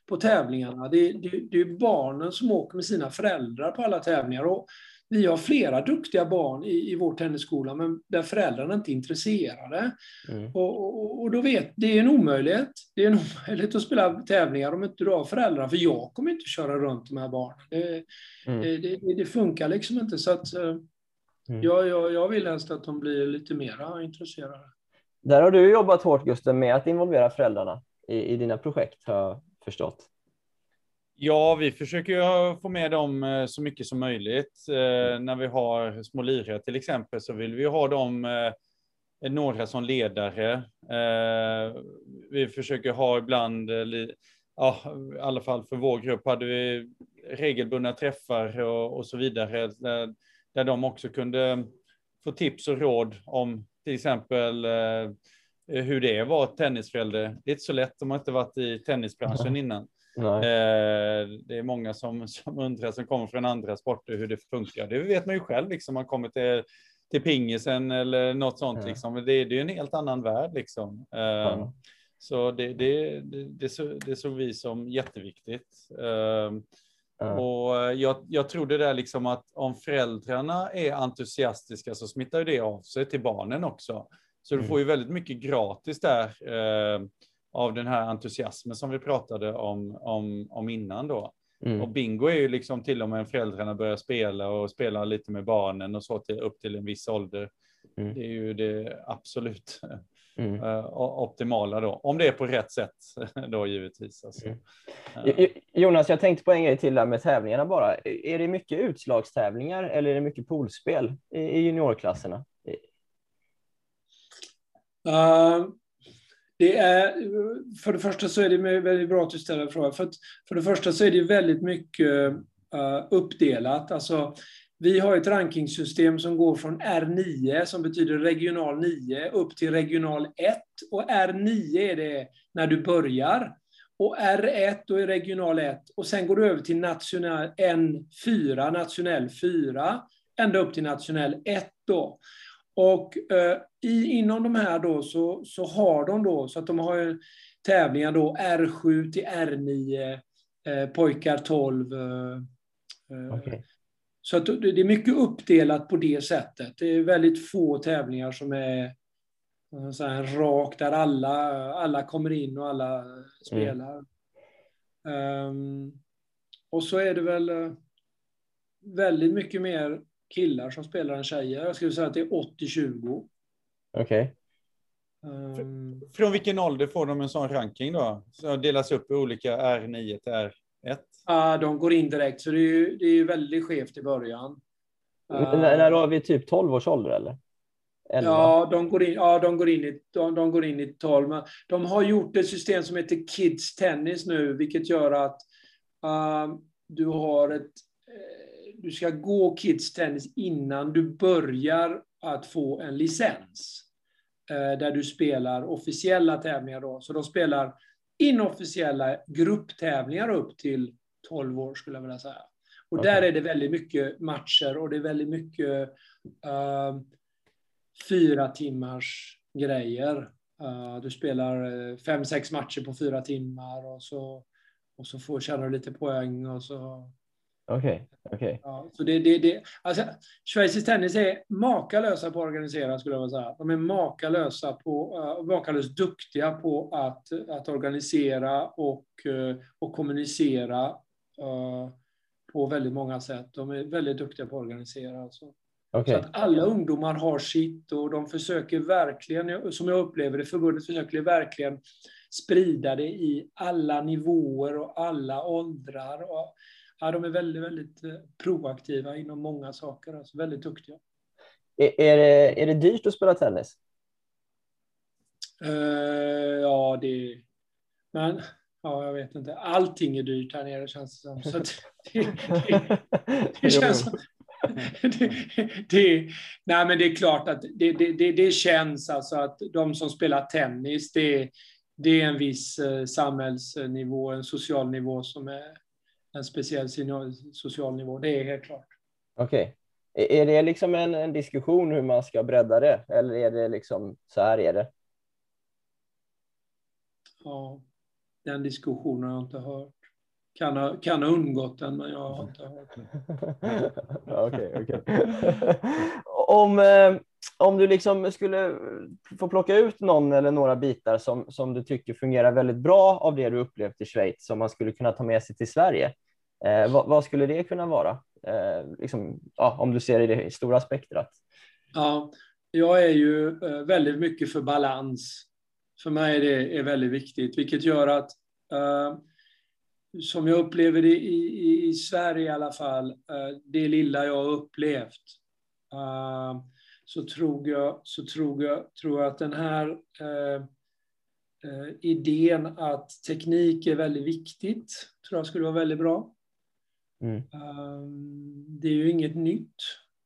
på tävlingarna. Det, det, det är barnen som åker med sina föräldrar på alla tävlingar. Och vi har flera duktiga barn i, i vår tennisskola, men där föräldrarna inte är intresserade. Mm. Och, och, och, då vet, det är en omöjlighet. Det är en omöjlighet att spela tävlingar om inte du har föräldrar, för jag kommer inte köra runt de här barnen. Det, mm. det, det, det, funkar liksom inte. Så att, eh, mm. jag, jag, jag vill helst att de blir lite mera intresserade. Där har du jobbat hårt, Gusten, med att involvera föräldrarna i, i dina projekt, har jag förstått. Ja, vi försöker få med dem eh, så mycket som möjligt. Eh, när vi har små lirare till exempel så vill vi ha dem eh, några som ledare. Vi försöker ha ibland, ja, i alla fall för vår grupp hade vi regelbundna träffar och, och så vidare där, där de också kunde få tips och råd om till exempel hur det är att vara tennisförälder. Det är inte så lätt, de har inte varit i tennisbranschen innan. Eh, det är många som, som undrar, som kommer från andra sporter, hur det funkar. Det vet man ju själv, liksom. man kommer till, till pingisen eller något sånt. Ja. Liksom. Det, det är ju en helt annan värld. Liksom. Eh, ja. Så det, det, det, det, såg vi som jätteviktigt. Eh, ja. Och jag, jag tror det där liksom att om föräldrarna är entusiastiska så smittar det av sig till barnen också. Så du mm. får ju väldigt mycket gratis där av den här entusiasmen som vi pratade om, om, om innan då. Mm. Och bingo är ju liksom till och med föräldrarna börjar spela och spela lite med barnen och så till, upp till en viss ålder. Mm. Det är ju det absolut mm. uh, optimala då, om det är på rätt sätt då givetvis. Alltså. Uh. Jonas, jag tänkte på en grej till där med tävlingarna bara. Är det mycket utslagstävlingar eller är det mycket poolspel i, i juniorklasserna? Uh, det är, för det första så är det väldigt bra att du ställer frågan. För, för det första så är det väldigt mycket uh, uppdelat. Alltså, vi har ett rankingsystem som går från R9, som betyder regional 9, upp till regional 1. Och R9 är det när du börjar. Och R1 då är regional 1. Och sen går du över till nationell N4, nationell 4, ända upp till nationell 1. Då. Och eh, i, inom de här då så, så har de då, så att de har tävlingar då R7 till R9, eh, pojkar 12. Eh, okay. Så att det är mycket uppdelat på det sättet. Det är väldigt få tävlingar som är så här rakt där alla, alla kommer in och alla spelar. Mm. Um, och så är det väl väldigt mycket mer killar som spelar än tjejer. Jag skulle säga att det är 80-20. Okej. Okay. Um, Från vilken ålder får de en sån ranking då? Så delas upp i olika R9 till R1? Ja, de går in direkt, så det är ju, det är ju väldigt skevt i början. Uh, när har vi typ 12 års ålder eller? Ja, de går in, ja, de går in i, de, de går in i 12. Men de har gjort ett system som heter Kids Tennis nu, vilket gör att uh, du har ett du ska gå Kids Tennis innan du börjar att få en licens. Eh, där du spelar officiella tävlingar då. Så de spelar inofficiella grupptävlingar upp till 12 år skulle jag vilja säga. Och okay. där är det väldigt mycket matcher och det är väldigt mycket uh, fyra timmars grejer. Uh, du spelar fem, sex matcher på fyra timmar och så, och så får, tjänar du lite poäng och så Okej, okay. Okay. Ja, så det, det, det, alltså, Schweizisk tennis är makalösa på att organisera, skulle jag vilja säga. De är makalösa på, uh, makalöst duktiga på att, att organisera och, uh, och kommunicera uh, på väldigt många sätt. De är väldigt duktiga på att organisera. Alltså. Okay. Så att alla ungdomar har sitt och de försöker verkligen, som jag upplever det, förbundet försöker verkligen sprida det i alla nivåer och alla åldrar. Och, ja, de är väldigt, väldigt eh, proaktiva inom många saker, alltså väldigt duktiga. Är, är, det, är det dyrt att spela tennis? Uh, ja, det... Men ja, jag vet inte. Allting är dyrt här nere känns det som. Så det, det, det, det känns som... Det, nej, men det är klart att det, det, det, känns alltså att de som spelar tennis, det, det är en viss eh, samhällsnivå, en social nivå som är en speciell social nivå. Det är helt klart. Okej. Okay. Är det liksom en, en, diskussion hur man ska bredda det? Eller är det liksom så här är det? Ja, den diskussionen har jag inte hört. Kan ha, kan ha undgått den, men jag har inte hört den. Okej, okej. Om, eh, om du liksom skulle få plocka ut någon eller några bitar som, som du tycker fungerar väldigt bra av det du upplevt i Schweiz som man skulle kunna ta med sig till Sverige. Eh, vad, vad, skulle det kunna vara? Eh, liksom, ja, om du ser i det stora spektrat. Ja, jag är ju eh, väldigt mycket för balans. För mig är det är väldigt viktigt, vilket gör att eh, som jag upplever det i, i, i, Sverige i alla fall, eh, det lilla jag har upplevt, eh, så tror jag, så tror jag, tror jag att den här eh, idén att teknik är väldigt viktigt, tror jag skulle vara väldigt bra. Mm. det är ju inget nytt.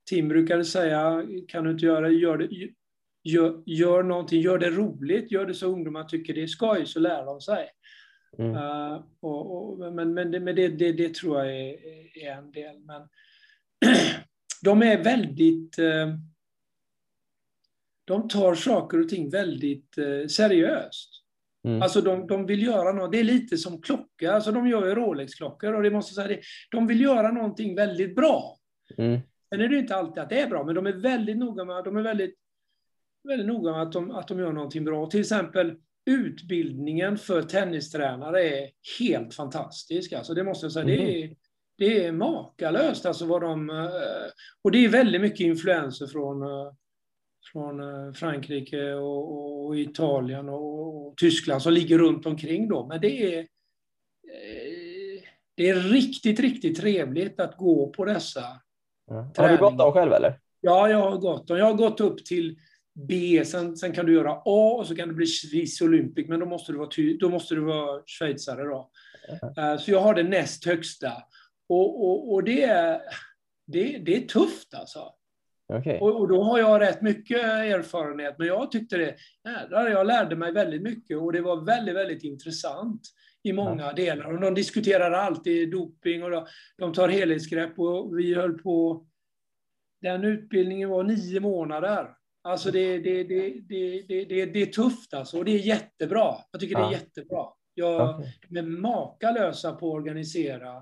Tim brukade säga, kan du inte göra gör det, gör, gör någonting, gör det roligt, gör det så ungdomar tycker det är skoj, så lär de sig. Mm. Uh, och, och, men men, det, men det, det, det, tror jag är, är en del. Men de är väldigt... Uh, de tar saker och ting väldigt uh, seriöst. Mm. Alltså de, de vill göra något, det är lite som klocka, alltså de gör ju Rolex-klockor och det måste säga det, de vill göra någonting väldigt bra. Mm. Sen är det inte alltid att det är bra, men de är väldigt noga med, de är väldigt, väldigt noga med att, de, att de gör någonting bra. Till exempel utbildningen för tennistränare är helt fantastisk. Alltså det måste jag säga. Mm. Det, är, det är makalöst. Alltså vad de, eh, och det är väldigt mycket influenser från, eh, från eh, Frankrike och, och Italien och, och, Tyskland som ligger runt omkring då. Men det är, det är riktigt, riktigt trevligt att gå på dessa ja. Har du gått dem själv eller? Ja, jag har gått dem. Jag har gått upp till B, sen, sen kan du göra A och så kan det bli Swiss Olympic, men då måste du vara, ty, då måste du vara schweizare. Då. Uh, så jag har det näst högsta. Och, och, och det, är, det, det är tufft alltså. Okay. Och, och, då har jag rätt mycket erfarenhet, men jag tyckte det, jädrar, jag lärde mig väldigt mycket och det var väldigt, väldigt intressant i många ja. delar. Och de diskuterar alltid doping och de, de tar helhetsgrepp och vi höll på, den utbildningen var nio månader. Alltså det, det, det, det, det, det, det är tufft alltså, och det är jättebra. Jag tycker ja. det är jättebra. Jag, okay. De är makalösa på att organisera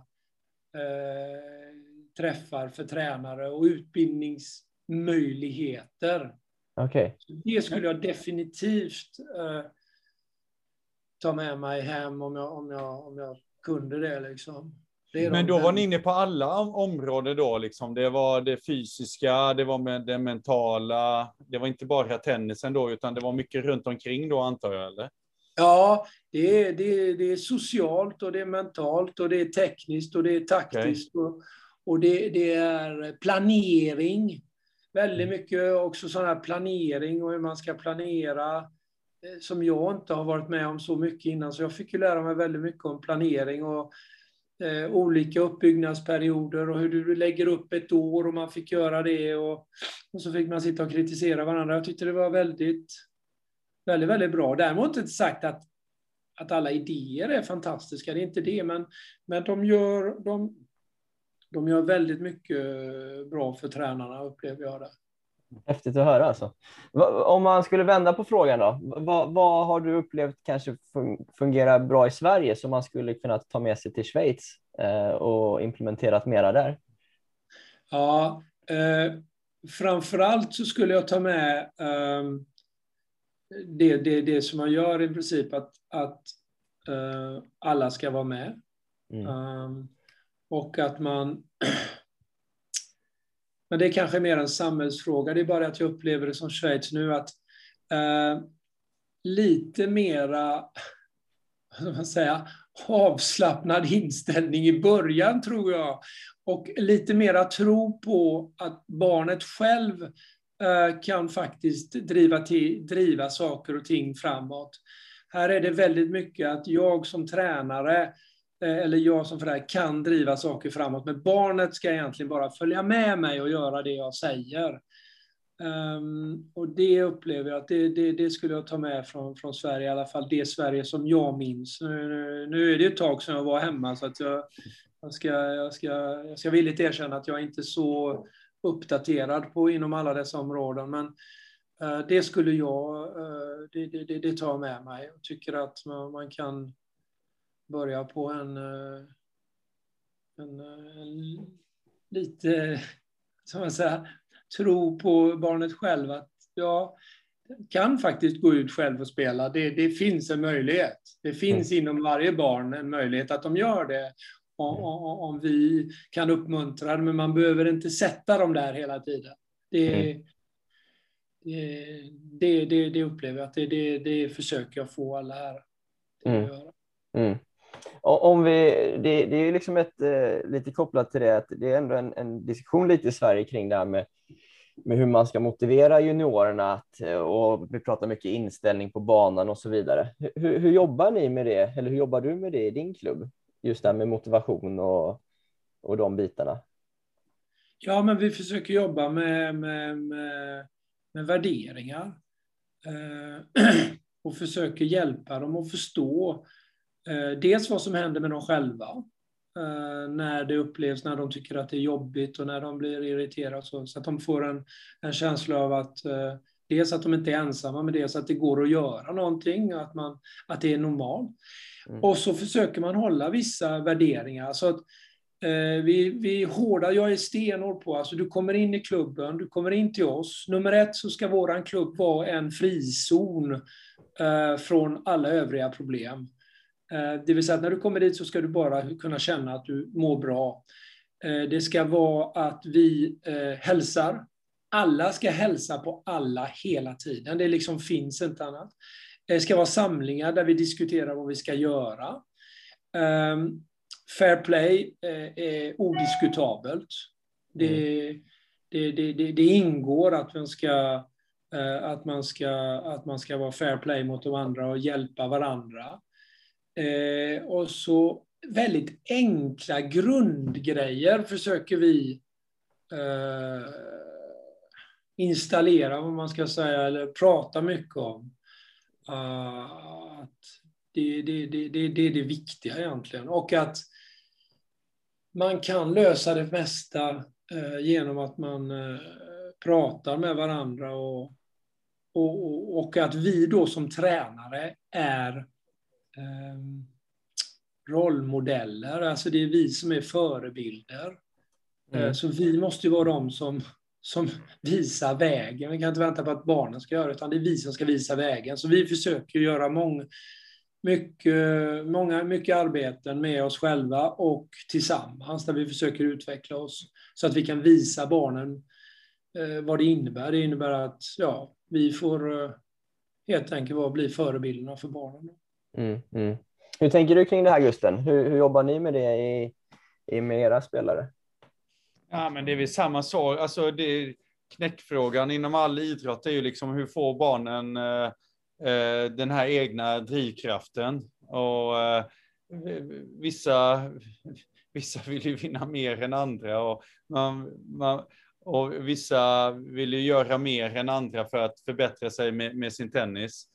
eh, träffar för tränare och utbildningsmöjligheter. Okay. det skulle jag definitivt eh, ta med mig hem om jag, om jag, om jag kunde det. Liksom. Men då var ni inne på alla områden då, liksom. Det var det fysiska, det var med det mentala, det var inte bara tennisen då, utan det var mycket runt omkring då antar jag, eller? Ja, det är, det, är, det är socialt och det är mentalt och det är tekniskt och det är taktiskt okay. och, och det, det, är planering. Väldigt mm. mycket också sån här planering och hur man ska planera eh, som jag inte har varit med om så mycket innan, så jag fick ju lära mig väldigt mycket om planering och eh, olika uppbyggnadsperioder och hur du lägger upp ett år och man fick göra det och, och så fick man sitta och kritisera varandra. Jag tyckte det var väldigt, väldigt, väldigt bra. Däremot inte sagt att, att alla idéer är fantastiska, det är inte det, men, men de, gör, de, de gör väldigt mycket bra för tränarna, upplever jag det. Häftigt att höra alltså. Om man skulle vända på frågan då, vad, vad, har du upplevt kanske fungerar bra i Sverige som man skulle kunna ta med sig till Schweiz eh, och implementerat mera där? Ja, eh, framförallt så skulle jag ta med eh, det, det, det som man gör i princip, att, att eh, alla ska vara med. Mm. Um, och att man Men det är kanske mer en samhällsfråga. Det är bara att jag upplever det som Schweiz nu att eh, lite mera, vad man säga, avslappnad inställning i början tror jag. Och lite mera tro på att barnet själv eh, kan faktiskt driva, till, driva saker och ting framåt. Här är det väldigt mycket att jag som tränare Eh, Eh, eller jag som förälder kan driva saker framåt, men barnet ska egentligen bara följa med mig och göra det jag säger. Um, och det upplever jag att det, det, det, skulle jag ta med från, från Sverige, i alla fall det Sverige som jag minns. Nu, nu, nu är det ett tag sedan jag var hemma så att jag, jag, ska, jag, ska, jag ska villigt erkänna att jag inte är så uppdaterad på inom alla dessa områden. Men uh, det skulle jag, uh, det, det, det, tar jag med mig. Jag tycker att man, man kan börja på en, uh, en, en lite, som man säger, tro på barnet själv att ja, kan faktiskt gå ut själv och spela. Det, det finns en möjlighet. Det finns mm. inom varje barn en möjlighet att de gör det. Om, mm. om, vi kan uppmuntra det, men man behöver inte sätta dem där hela tiden. Det, mm. det, det, det, upplever jag att det, det, det försöker jag få alla här till att mm. göra. Om vi, det, det är ju liksom ett, eh, lite kopplat till det, att det är ändå en, en diskussion lite i Sverige kring det här med med hur man ska motivera juniorerna att, eh, och vi pratar mycket inställning på banan och så vidare. Hur, hur jobbar ni med det? Eller hur jobbar du med det i din klubb? Just det här med motivation och, och de bitarna. Ja, men vi försöker jobba med, med, med, med värderingar eh, och försöker hjälpa dem att förstå eh, dels vad som händer med dem själva Eh, när det upplevs, när de tycker att det är jobbigt och när de blir irriterade. Så, så att de får en, en känsla av att uh, dels att de inte är ensamma, men dels att det går att göra någonting, att, man, att det är normalt. Mm. Och så försöker man hålla vissa värderingar. Så att, uh, vi, vi hårda, jag är stenhård på, alltså du kommer in i klubben, du kommer in till oss. Nummer ett så ska våran klubb vara en frizon från alla övriga problem. Eh, det vill säga att när du kommer dit så ska du bara kunna känna att du mår bra. Eh, det ska vara att vi eh, hälsar. Alla ska hälsa på alla hela tiden. Det liksom finns inte annat. Det ska vara samlingar där vi diskuterar vad vi ska göra. Ehm, fair play är odiskutabelt. Det, mm. det, det, det, det ingår att man ska att man, ska, att man ska vara fair play mot de andra och hjälpa varandra. Eh, och så väldigt enkla grundgrejer försöker vi eh, installera, vad man ska säga, eller prata mycket om. Uh, att det, det, det, det, det är det viktiga egentligen. Och att man kan lösa det mesta eh, genom att man eh, pratar med varandra och, och, och att vi då som tränare är rollmodeller, alltså det är vi som är förebilder. Mm. Eh, så vi måste ju vara de som, som visar vägen. Vi kan inte vänta på att barnen ska göra det, utan det är vi som ska visa vägen. Så vi försöker göra många, mycket, många, mycket arbeten med oss själva och tillsammans, där vi försöker utveckla oss så att vi kan visa barnen eh, vad det innebär. Det innebär att ja, vi får eh, helt enkelt bli förebilderna för barnen. Mm, mm. Hur tänker du kring det här Gusten? Hur, hur jobbar ni med det i, i med era spelare? Ja, men det är väl samma sak. Alltså det, knäckfrågan inom all idrott är ju liksom hur får barnen eh, eh, den här egna drivkraften? Och eh, vissa, vissa vill ju vinna mer än andra och, man, man, och vissa vill ju göra mer än andra för att förbättra sig med, med sin tennis.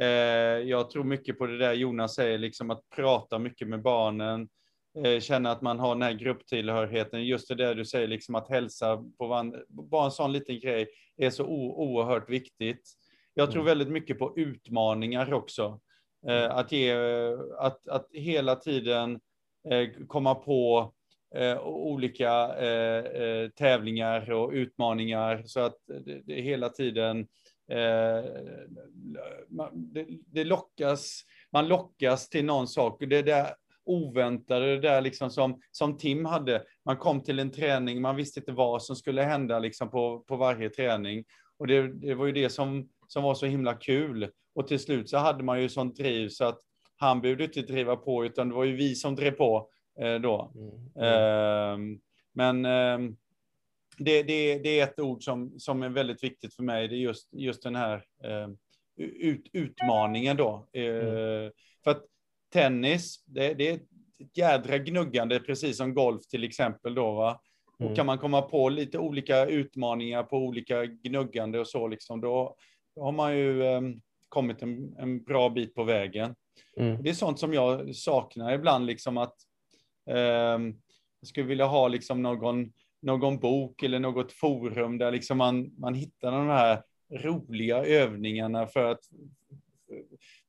Eh, jag tror mycket på det där Jonas säger, liksom att prata mycket med barnen, eh, känna att man har den här grupptillhörigheten, just det där du säger, liksom att hälsa på varandra, bara en sån liten grej är så oerhört viktigt. Jag tror mm. väldigt mycket på utmaningar också. Eh, mm. att, ge, att, att hela tiden komma på olika tävlingar och utmaningar så att det hela tiden det, det lockas, man lockas till någon sak. Det där oväntade, det där liksom som, som Tim hade. Man kom till en träning, man visste inte vad som skulle hända liksom på, på varje träning. Och det, det var ju det som, som var så himla kul. Och till slut så hade man ju sånt driv så att han behövde inte driva på, utan det var ju vi som drev på eh, då. Mm. Mm. Eh, men eh, det, det, det, är ett ord som, som är väldigt viktigt för mig. Det är just, just den här eh, ut, utmaningen då. Eh, mm. För att tennis, det, det, är ett jädra gnuggande, precis som golf till exempel då. Va? Och kan man komma på lite olika utmaningar på olika gnuggande och så, liksom, då, har man ju um, kommit en, en, bra bit på vägen. Mm. Det är sånt som jag saknar ibland, liksom att um, jag skulle vilja ha liksom någon, någon bok eller något forum där liksom man, man hittar de här roliga övningarna för att,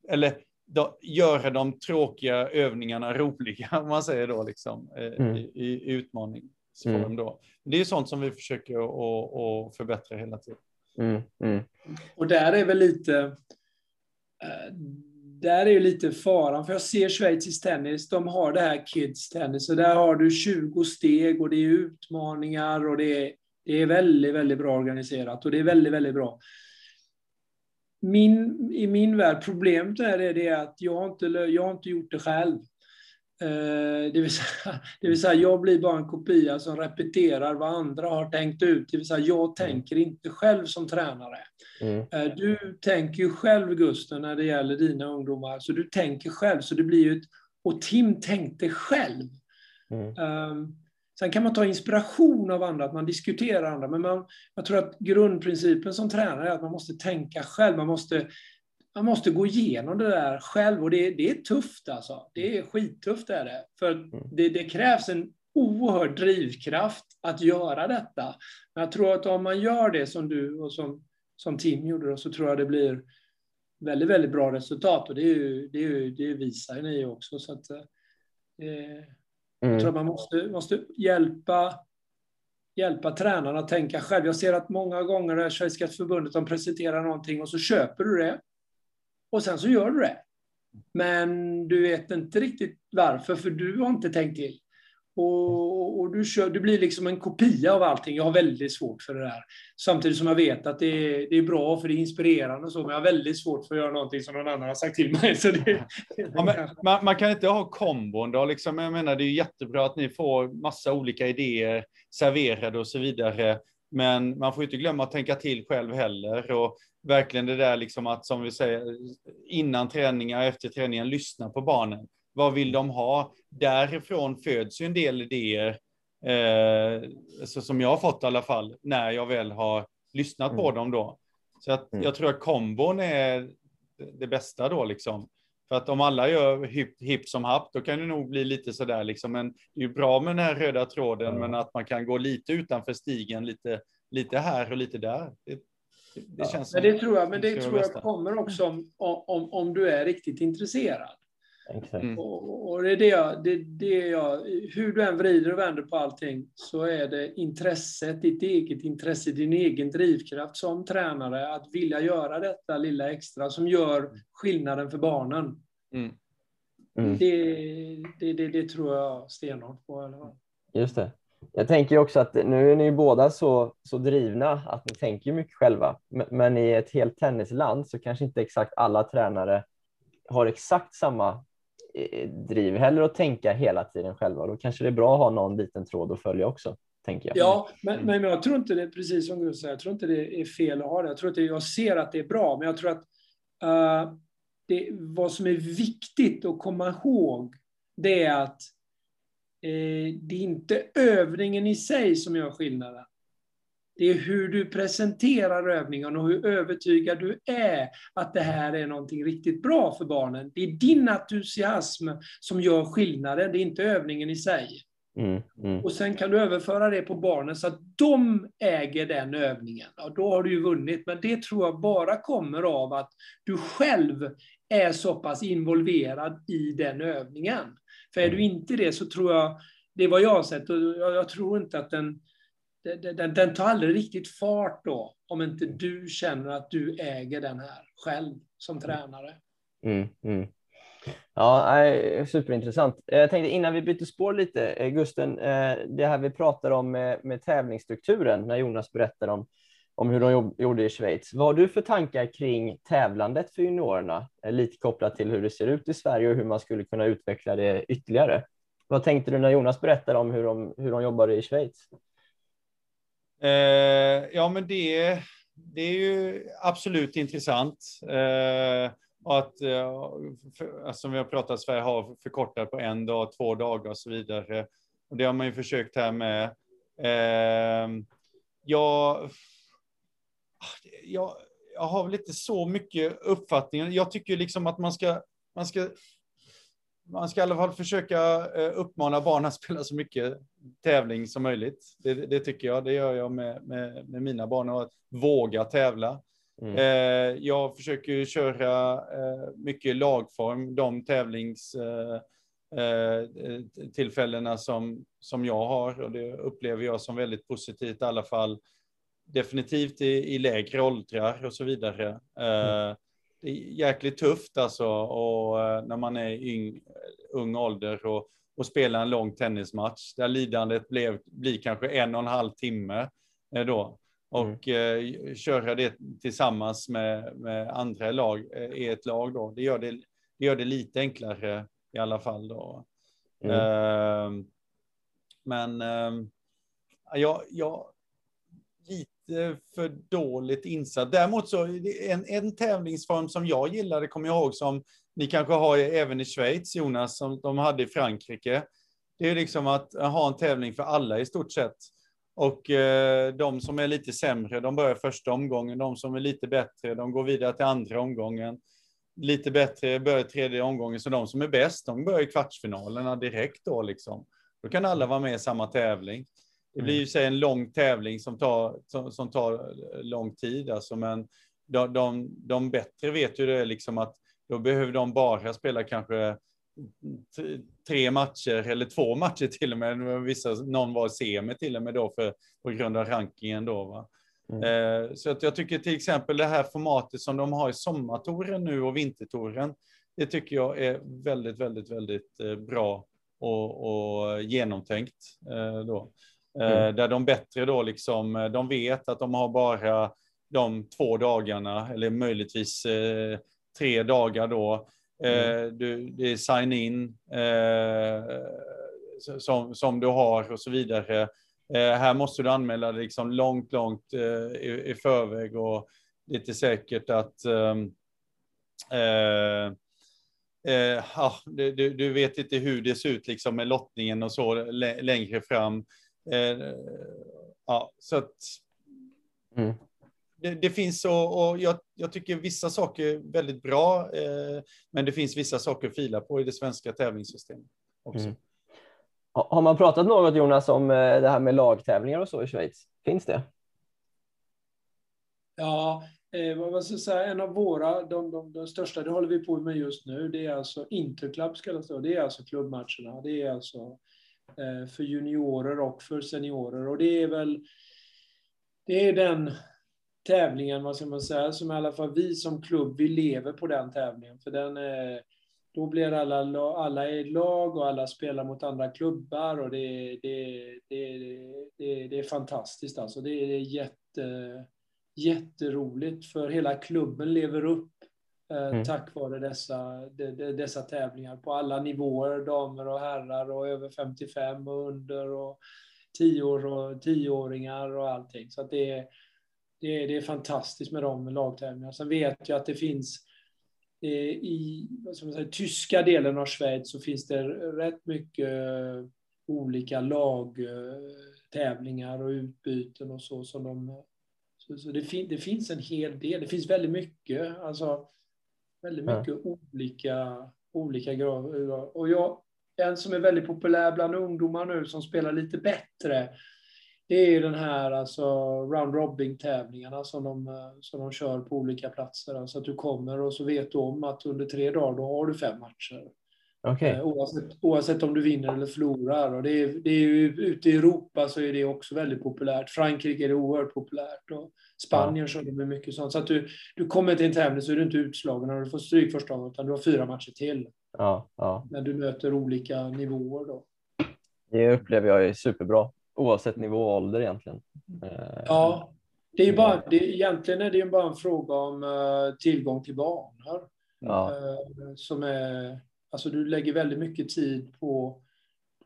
eller då, göra de tråkiga övningarna roliga, om man säger då, liksom, eh, mm. i, i utmaningsform mm. då. Det är sånt som vi försöker att förbättra hela tiden. Mm. Mm. Och där är väl lite, eh, där är ju lite faran, för jag ser schweizisk tennis, de har det här kids tennis, och där har du 20 steg och det är utmaningar och det är, det är väldigt, väldigt bra organiserat och det är väldigt, väldigt bra min, i min värld, problemet är det att jag har inte, jag har inte gjort det själv. Eh, det vill, säga, det vill säga, jag blir bara en kopia som repeterar vad andra har tänkt ut. Det vill säga, jag tänker inte själv som tränare. Mm. Eh, du tänker ju själv, Gusten, när det gäller dina ungdomar. Så du tänker själv, så det blir ju ett... Och Tim tänkte själv. Mm. Um, Sen kan man ta inspiration av andra, att man diskuterar andra, men man, jag tror att grundprincipen som tränare är att man måste tänka själv. Man måste, man måste gå igenom det där själv och det, det är tufft alltså. Det är skittufft är det. För mm. det, det krävs en oerhörd drivkraft att göra detta. Men jag tror att om man gör det som du och som, som Tim gjorde, så tror jag det blir väldigt, väldigt bra resultat. Och det, är ju, det, är ju, det visar ni också. Så att, eh, Mm. Jag tror att man måste, måste hjälpa, hjälpa tränarna att tänka själv. Jag ser att många gånger när Schweiziska förbundet de presenterar någonting och så köper du det. Och sen så gör du det. Men du vet inte riktigt varför, för du har inte tänkt till. Och, och du, kör, du blir liksom en kopia av allting. Jag har väldigt svårt för det där. Samtidigt som jag vet att det är, det är bra för det är inspirerande och så, men jag har väldigt svårt för att göra någonting som någon annan har sagt till mig. Så det, ja, man, man, kan inte ha kombon då, liksom, jag menar det är jättebra att ni får massa olika idéer serverade och så vidare. Men man får inte glömma att tänka till själv heller. Och verkligen det där liksom att, som vi säger, innan träningar, efter träningen, lyssna på barnen. Vad vill de ha? Därifrån föds ju en del idéer, eh, så som jag har fått i alla fall, när jag väl har lyssnat mm. på dem då. Så att mm. jag tror att kombon är det bästa då liksom. För att om alla gör hipp, hipp som happ, då kan det nog bli lite sådär liksom. Men det är ju bra med den här röda tråden, mm. men att man kan gå lite utanför stigen, lite, lite här och lite där. Det, det, känns ja, men det tror jag, men det tror jag kommer också om, om, om du är riktigt intresserad. Mm. Och, och, det är det jag, det, det jag, hur du än vrider och vänder på allting, så är det intresset, ditt eget intresse, din egen drivkraft som tränare, att vilja göra detta lilla extra som gör skillnaden för barnen. Mm. Mm. Det, det, det, det, tror jag stenhårt på. Eller? Just det. Jag tänker också att nu är ni båda så, så drivna att ni tänker mycket själva, men i ett helt tennisland så kanske inte exakt alla tränare har exakt samma Eh, driv heller att tänka hela tiden själva. Då kanske det är bra att ha någon liten tråd att följa också. Tänker jag. Ja, men, men jag tror inte det, precis som du säger, jag tror inte det är fel att ha det. Jag tror att det, jag ser att det är bra, men jag tror att uh, det, vad som är viktigt att komma ihåg, det är att det är inte övningen i sig som gör skillnaden. Det är hur du presenterar övningen och hur övertygad du är att det här är någonting riktigt bra för barnen. Det är din entusiasm som gör skillnaden, det är inte övningen i sig. Mm, mm. Och sen kan du överföra det på barnen så att de äger den övningen. Ja, då har du ju vunnit. Men det tror jag bara kommer av att du själv är så pass involverad i den övningen. För är du mm. inte det så tror jag, det är vad jag har sett, och jag tror inte att den den, den tar aldrig riktigt fart då, om inte du känner att du äger den här själv som tränare. Mm, mm. Ja, superintressant. Jag tänkte innan vi byter spår lite, eh, Gusten, eh, det här vi pratar om med, med tävlingsstrukturen, när Jonas berättar om, om hur de gjorde i Schweiz. Vad har du för tankar kring tävlandet för juniorerna? Eh, lite kopplat till hur det ser ut i Sverige och hur man skulle kunna utveckla det ytterligare. Vad tänkte du när Jonas berättade om hur de, hur de jobbade i Schweiz? Eh, ja, men det, det är ju absolut intressant. Eh, att, eh, för, alltså, som vi har pratat, Sverige har förkortat på en dag, två dagar och så vidare. Och det har man ju försökt här med. Eh, jag, jag, har väl inte så mycket uppfattningar. Jag tycker liksom att man ska, man ska man ska i alla fall försöka eh, uppmana barn att spela så mycket tävling som möjligt. Det, det tycker jag. Det gör jag med, med, med mina barn och att våga tävla. Mm. Eh, jag försöker köra eh, mycket lagform, de tävlingstillfällena som, som jag har och det upplever jag som väldigt positivt i alla fall. Definitivt i, i lägre åldrar och så vidare. Mm det är jäkligt tufft alltså och eh, när man är i ung ålder och, och spelar en lång tennismatch där lidandet blev, blir kanske en och en halv timme eh, då. Och mm. eh, köra det tillsammans med, med andra lag eh, i ett lag då. Det gör det, det gör det lite enklare i alla fall då. Mm. Eh, men eh, jag, jag, Eh, för dåligt insatt. Däremot så en, en tävlingsform som jag gillade, kommer jag ihåg, som ni kanske har även i Schweiz, Jonas, som de hade i Frankrike. Det är liksom att eh, ha en tävling för alla i stort sett. Och eh, de som är lite sämre, de börjar första omgången. De som är lite bättre, de går vidare till andra omgången. Lite bättre börjar tredje omgången. Så de som är bäst, de börjar i kvartsfinalerna direkt då liksom. Då kan alla vara med i samma tävling. Det blir ju sig en lång tävling som tar, som, som tar lång tid, alltså, men de, de, de bättre vet ju det liksom att då behöver de bara spela kanske tre matcher eller två matcher till och med. Vissa, någon var semi till och med då för, på grund av rankingen då. Va? Mm. Eh, så att jag tycker till exempel det här formatet som de har i sommartouren nu och vintertouren. Det tycker jag är väldigt, väldigt, väldigt eh, bra och, och genomtänkt eh, då. Eh, mm. Där de bättre då liksom, eh, de vet att de har bara de två dagarna eller möjligtvis eh, tre dagar då. Mm. du, det är sign-in som, som du har och så vidare. här måste du anmäla dig liksom långt, långt i, i förväg och inte säkert att ehm, eh, ja, du, du, vet inte hur det ser ut liksom med lottningen och så längre fram. Eh, ja, så att mm. det, det, finns så, och jag, jag, tycker vissa saker är väldigt bra, eh, men det finns vissa saker att fila på i det svenska tävlingssystemet också. Mm. Har man pratat något Jonas om eh, det här med lagtävlingar och så i Schweiz? Finns det? Ja, eh, vad ska jag säga, en av våra, de, de, de, största, det håller vi på med just nu, det är alltså Interclub, ska det stå. det är alltså klubbmatcherna. Det är alltså Eh, Eh, för juniorer och för seniorer. Och det är väl det är den tävlingen, vad ska man säga, som i alla fall vi som klubb, vi lever på den tävlingen. För den är, då blir alla, alla i lag och alla spelar mot andra klubbar och det, det, det, det, det är fantastiskt alltså. Det är jätte, jätteroligt för hela klubben lever upp mm. tack vare dessa, dessa tävlingar på alla nivåer, damer och herrar och över 55 och under och 10 år och tioåringar och allting. Så det, är, det, är, det är fantastiskt med de lagtävlingarna. Sen vet jag att det finns eh, i säga, tyska delen av Schweiz så finns det rätt mycket olika lagtävlingar och utbyten och så som de så, så det, fin, det, finns en hel del. Det finns väldigt mycket. Alltså, Väldigt mycket ja. olika, olika grader. Och jag, en som är väldigt populär bland ungdomar nu som spelar lite bättre, det är den här alltså, round robin-tävlingarna som de, som de kör på olika platser. Alltså att du kommer och så vet du om att under tre dagar då har du fem matcher. Okay. Eh, oavsett, oavsett om du vinner eller förlorar. Och det är, det är ju, ute i Europa så är det också väldigt populärt. Frankrike är det oerhört populärt. Och Spanien ja. kör med mycket sånt. Så att du, du kommer till en tävling så är du inte utslagen när du får stryk första gången, utan du har fyra matcher till. Ja, ja. När du möter olika nivåer då. Det upplever jag är superbra, oavsett nivå och ålder egentligen. Eh, ja, det är bara, det, egentligen är det ju bara en fråga om uh, tillgång till banor. Ja. Som är, alltså du lägger väldigt mycket tid på,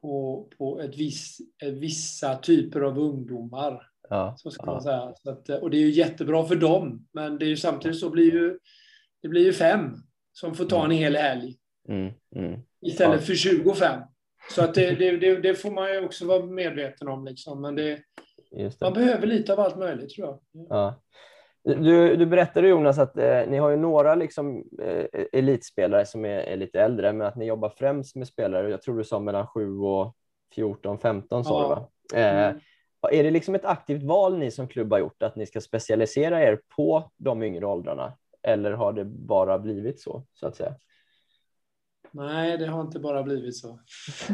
på, på ett viss, vissa typer av ungdomar. Ja, så ska ja. man säga. Att, och det är ju jättebra för dem, men det är ju samtidigt så blir ju, det blir ju fem som får ta en mm. hel helg. Mm, mm. Istället ja. för 25. Så att det, det, det, det, får man ju också vara medveten om. Liksom. Men man behöver lite av allt möjligt tror jag. Ja. Du, du berättade Jonas att eh, ni har ju några liksom, eh, elitspelare som är, är, lite äldre, men att ni jobbar främst med spelare, jag tror du sa mellan 7 och 14, 15 sa ja. du va? Eh, mm. Är det liksom ett aktivt val ni som klubb har gjort, att ni ska specialisera er på de yngre åldrarna? Eller har det bara blivit så, så att säga? Nej, det har inte bara blivit så.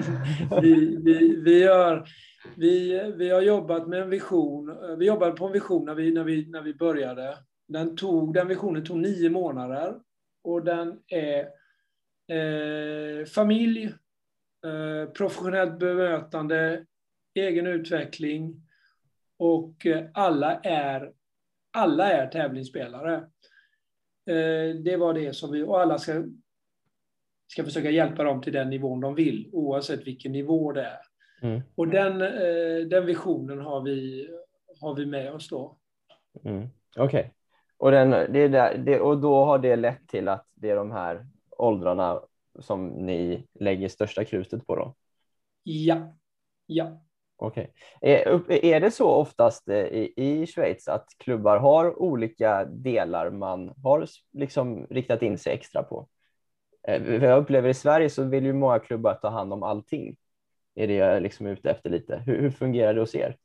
vi, vi, vi, har, vi, vi har jobbat med en vision. Vi jobbade på en vision när vi, när vi, när vi började. Den, tog, den visionen tog nio månader och den är eh, familj, eh, professionellt bemötande, egen utveckling och eh, alla är, alla är tävlingsspelare. Eh, det var det som vi, och alla ska ska försöka hjälpa dem till den nivån de vill, oavsett vilken nivå det är. Mm. Och den, eh, den visionen har vi, har vi med oss då. Mm. Okej. Okay. Och, det och då har det lett till att det är de här åldrarna som ni lägger största krutet på då? Ja. Ja. Okej. Okay. Är, är det så oftast eh, i, i Schweiz att klubbar har olika delar man har liksom riktat in sig extra på? Eh, jag upplever i Sverige så vill ju många klubbar ta hand om allting. Är det jag liksom är ute efter lite. Hur, hur fungerar det hos er?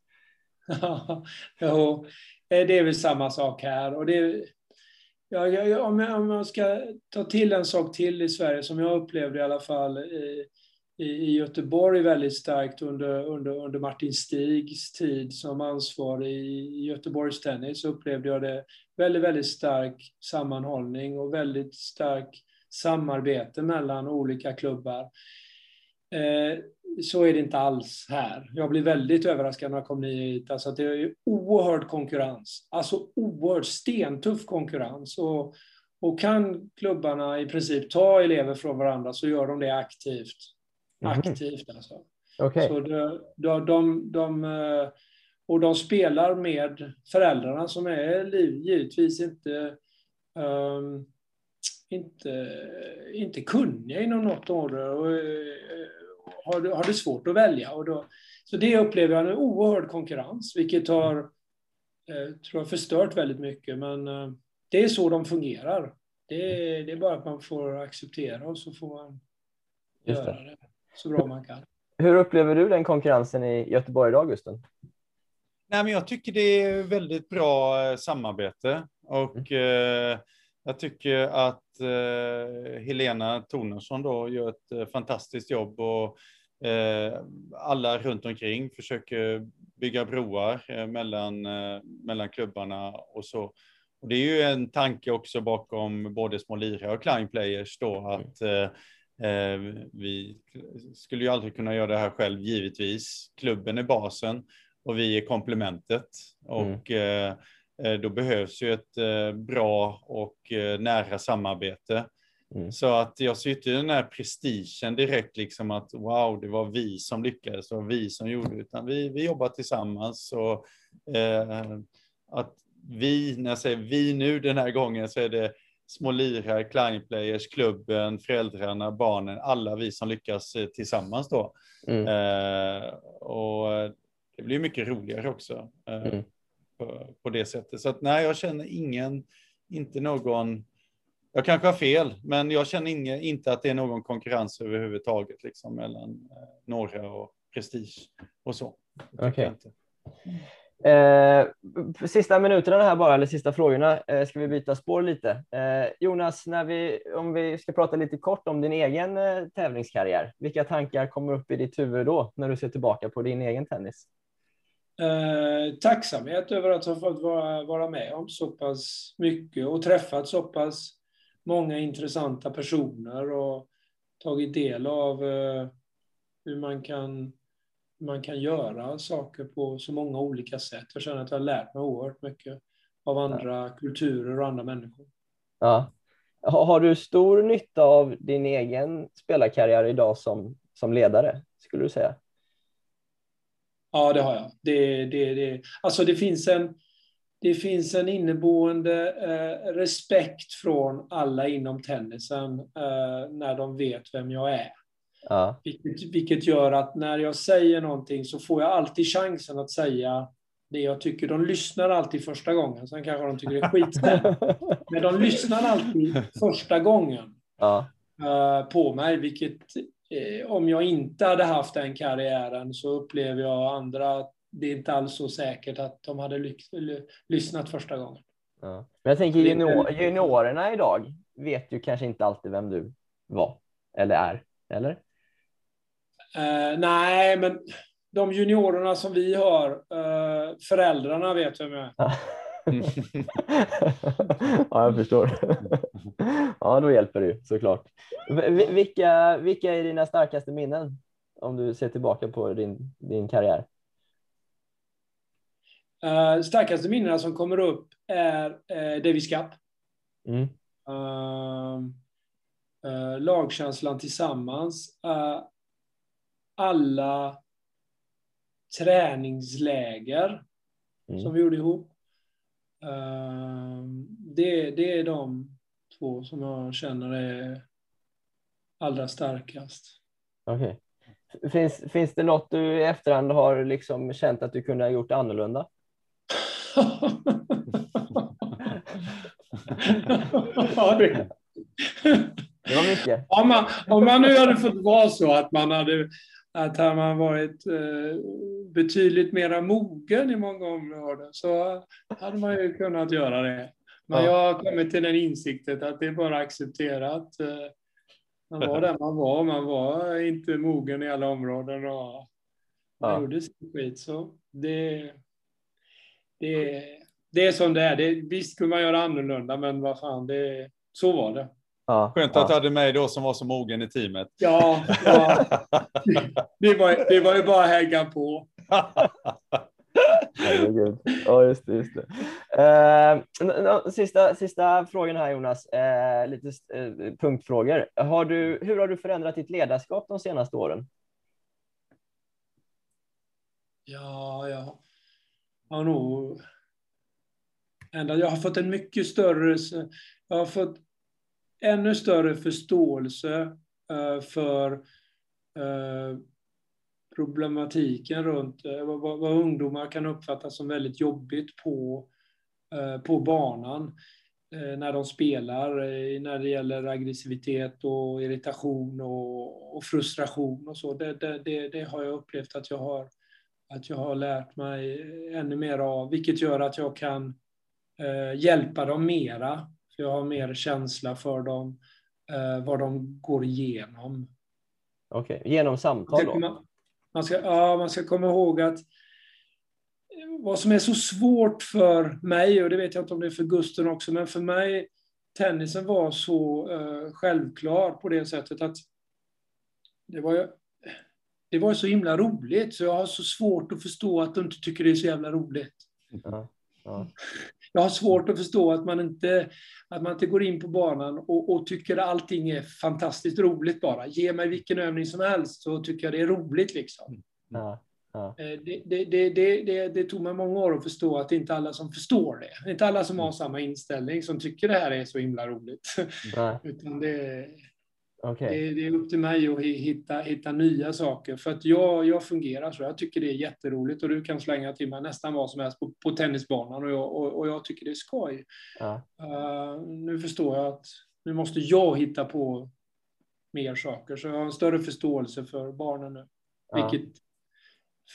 jo, eh, det är väl samma sak här. Och det, ja, om, jag, om jag ska ta till en sak till i Sverige som jag upplevde i alla fall i, i Göteborg väldigt starkt under, under, under Martin Stigs tid som ansvarig i Göteborgs tennis så upplevde jag det väldigt, väldigt stark sammanhållning och väldigt stark samarbete mellan olika klubbar. Eh, så är det inte alls här. Jag blir väldigt överraskad när jag kom hit. Alltså det är oerhörd konkurrens. Alltså oerhört stentuff konkurrens. Och, och kan klubbarna i princip ta elever från varandra så gör de det aktivt. Mm. Aktivt alltså. Okay. Så de, de, de, de, eh, och de spelar med föräldrarna som är givetvis inte um, inte, inte kunniga inom något område och eh, har, har det svårt att välja. Och då, så det upplever jag en oerhörd konkurrens, vilket har eh, tror jag, förstört väldigt mycket. Men eh, det är så de fungerar. Det är, det är bara att man får acceptera och så får man göra det. så bra man kan. Hur upplever du den konkurrensen i Göteborg idag, Gusten? Nej, men jag tycker det är väldigt bra samarbete och mm. eh, jag tycker att eh, Helena Tornensson då gör ett eh, fantastiskt jobb och eh, alla runt omkring försöker bygga broar eh, mellan, eh, mellan klubbarna och så. Och det är ju en tanke också bakom både små lirare och Klein Players då mm. att eh, vi skulle ju aldrig kunna göra det här själv givetvis. Klubben är basen och vi är komplementet. Mm. Och Eh, då behövs ju ett eh, bra och eh, nära samarbete. Mm. Så att jag ser inte den här prestigen direkt, liksom att wow, det var vi som lyckades, det var vi som gjorde, utan vi, vi jobbar tillsammans. Och, eh, att vi, när jag säger vi nu den här gången, så är det små lirare, kleinplayers, klubben, föräldrarna, barnen, alla vi som lyckas tillsammans då. Mm. Eh, och det blir mycket roligare också. Eh, mm på, på det sättet. Så att nej, jag känner ingen, inte någon, jag kanske har fel, men jag känner ingen, inte att det är någon konkurrens överhuvudtaget liksom mellan eh, några och prestige och så. Okay. Eh, sista minuterna här bara, eller sista frågorna, eh, ska vi byta spår lite. Eh, Jonas, när vi, om vi ska prata lite kort om din egen eh, tävlingskarriär, vilka tankar kommer upp i ditt huvud då, när du ser tillbaka på din egen tennis? Eh, tacksamhet över att ha fått vara, vara med om så pass mycket och träffat så pass många intressanta personer och tagit del av eh, hur man kan, man kan göra saker på så många olika sätt. Jag känner att jag har lärt mig oerhört mycket av andra kulturer och andra människor. Ja. Har du stor nytta av din egen spelarkarriär idag som, som ledare, skulle du säga? Ja, det har jag. Det, det, det. Alltså det finns en, det finns en inneboende eh, respekt från alla inom tennisen eh, när de vet vem jag är. Ja. Vilket, vilket gör att när jag säger någonting så får jag alltid chansen att säga det jag tycker. De lyssnar alltid första gången, sen kanske de tycker det är skit sen. Men de lyssnar alltid första gången Ja. eh, på mig, vilket om jag inte hade haft den karriären så upplever jag andra att det är inte alls så säkert att de hade lyssnat första gången. Ja. Men jag tänker junior, juniorerna idag vet ju kanske inte alltid vem du var eller är, eller? Eh, nej, men de juniorerna som vi har, eh, föräldrarna vet vem jag är. ja, jag förstår. ja, då hjälper det ju såklart. Vilka, vilka är dina starkaste minnen om du ser tillbaka på din, din karriär? Eh, starkaste minnena som kommer upp är eh, Davis Cup. Mm. Uh, uh, lagkänslan tillsammans. Uh, alla träningsläger Mm. som vi gjorde ihop. Uh, det, det är de två som jag känner är allra starkast. Okej. Finns, finns det något du i efterhand har liksom känt att du kunde ha gjort annorlunda? ja, det, Det var mycket. om, man, om man nu hade fått vara så att man hade att hade man varit eh, betydligt mera mogen i många områden så hade man ju kunnat göra det. Men Ja. jag har kommit till den insikten att det är bara att acceptera att eh, man var där man var. Man var inte mogen i alla områden och man Ja. gjorde sin skit. Så det, det, det är som det är. Det, visst kunde man göra annorlunda, men vad fan, det, så var det. Ja, Skönt ja. att du hade mig då som var så mogen i teamet. Ja, ja. Det, var, det var ju bara att hänga på. Herregud. Ja, just det. Just det. Eh, sista, sista frågan här Jonas, eh, lite eh, punktfrågor. Har du, hur har du förändrat ditt ledarskap de senaste åren? Ja. Jag har nog... Jag har fått en mycket större... Jag har fått ännu större förståelse eh, för eh, problematiken runt eh, vad, vad ungdomar kan uppfatta som väldigt jobbigt på, eh, på banan eh, när de spelar, när det gäller aggressivitet och irritation och, och frustration och så. Det, det, det, det har jag upplevt att jag har att jag har lärt mig ännu mer av, vilket gör att jag kan eh, hjälpa dem mera. För jag har mer känsla för dem, eh, vad de går igenom. Okej, genom Man samtal då? Man, ska, ja, man ska komma ihåg att eh, vad som är så svårt för mig, och det vet jag inte om det är för Gusten också, men för mig, tennisen var så eh, självklar på det sättet att det var det var så himla roligt, så jag har så svårt att förstå att du inte tycker det är så jävla roligt. Ja, ja. Jag har svårt att förstå att man inte, att man inte går in på banan och, och tycker allting är fantastiskt roligt bara. Ge mig vilken övning som helst så tycker jag det är roligt. Liksom. Ja. Eh, Det, det, det, det, tog mig många år att förstå att det inte är alla som förstår det. Det är inte alla som har samma inställning som tycker det här är så himla roligt. Utan det, okej. det, det är upp till mig att hi- hitta, hitta nya saker. För att jag, jag fungerar så. Jag tycker det är jätteroligt och du kan slänga till mig nästan vad som helst på, på tennisbanan och jag, och, och jag tycker det är skoj. Ja, Eh, nu förstår jag att nu måste jag hitta på mer saker. Så jag har en större förståelse för barnen nu. ja. Vilket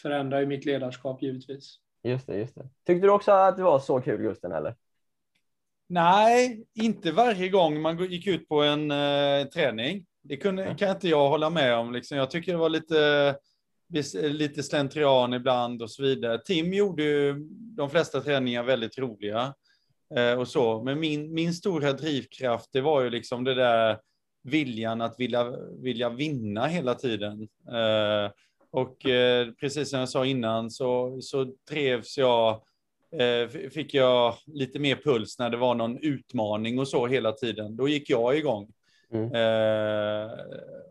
förändrar ju mitt ledarskap givetvis. Just det, just det. Tyckte du också att det var så kul Gusten eller? Nej, inte varje gång man gick ut på en eh, träning. Det kunde, kan inte jag hålla med om. Liksom. Jag tycker det var lite, lite slentrian ibland och så vidare. Tim gjorde ju de flesta träningar väldigt roliga. Eh, och så. Men min, min stora drivkraft, det var ju liksom det där viljan att vilja, vilja vinna hela tiden. Eh, och eh, precis som jag sa innan så, så trevs jag fick jag lite mer puls när det var någon utmaning och så hela tiden. Då gick jag igång. Mm. Eh,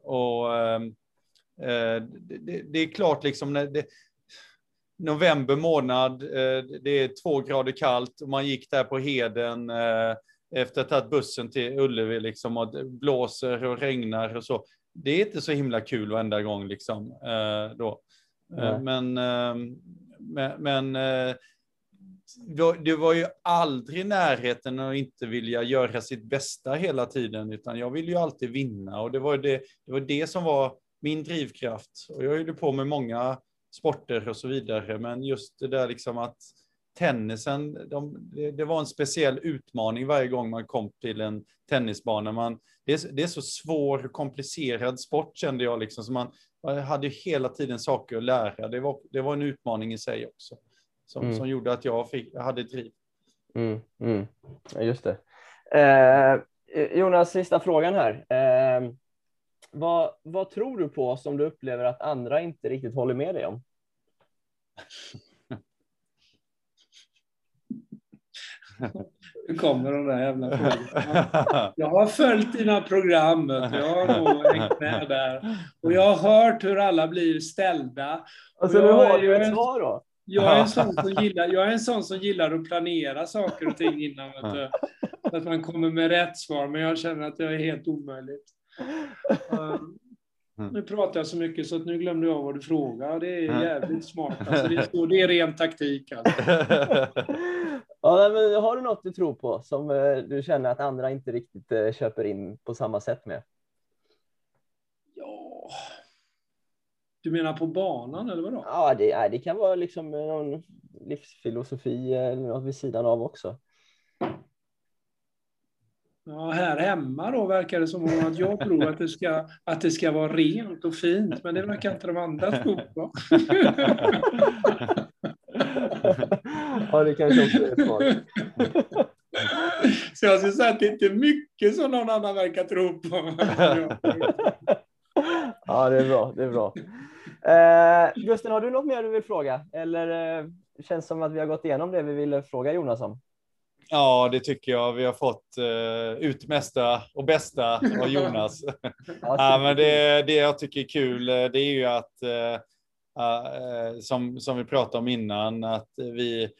och ehm, eh, det, det, är klart liksom det, november månad, eh, det är två grader kallt och man gick där på Heden eh, efter att ha tagit bussen till Ullevi liksom och det blåser och regnar och så. det är inte så himla kul varenda gång liksom. Eh, då. Eh, men, men, du det var ju aldrig närheten att inte vilja göra sitt bästa hela tiden, utan jag ville ju alltid vinna och det var det, det var det som var min drivkraft. Och jag höll på med många sporter och så vidare, men just det där liksom att tennisen, de, det, det, var en speciell utmaning varje gång man kom till en tennisbana. Man, det, är, det är så svår och komplicerad sport kände jag, liksom, så man, man hade hela tiden saker att lära. Det var, det var en utmaning i sig också, som, mm. som gjorde att jag, fick, jag hade driv. Mm, mm. Ja, just det. Eh, Jonas, sista frågan här. Eh, vad, vad tror du på som du upplever att andra inte riktigt håller med dig om? Nu kommer de där jävla frågorna. Jag har följt dina program, jag har nog hängt med där. Och jag har hört hur alla blir ställda. Alltså, nu har du ett svar då? Jag är, en sån som gillar, jag är en sån som gillar att planera saker och ting innan. Så att man kommer med rätt svar, men jag känner att det är helt omöjligt. Mm. Nu pratar jag så mycket så att nu glömde jag vad du frågade. Det är jävligt smart. Alltså, det, är, det är ren taktik. Alltså. ja, men har du något du tror på som eh, du känner att andra inte riktigt eh, köper in på samma sätt med? Ja, du menar på banan eller vadå? Ja, det, det kan vara liksom någon livsfilosofi eller något vid sidan av också. Ja, här hemma då verkar det som att jag tror att det, ska, att det ska vara rent och fint, men det verkar inte de andra tro på. ja, det kanske också är ett svar. Så jag skulle säga att det inte är mycket som någon annan verkar tro på. ja, det är bra. Det är bra. Eh, Gusten, har du något mer du vill fråga? Eller eh, känns som att vi har gått igenom det vi ville fråga Jonas om? Ja, det tycker jag. Vi har fått uh, ut mesta och bästa av Jonas. ja, men det, det jag tycker är kul, eh, det är ju att, uh, uh, som, som vi pratade om innan, att vi,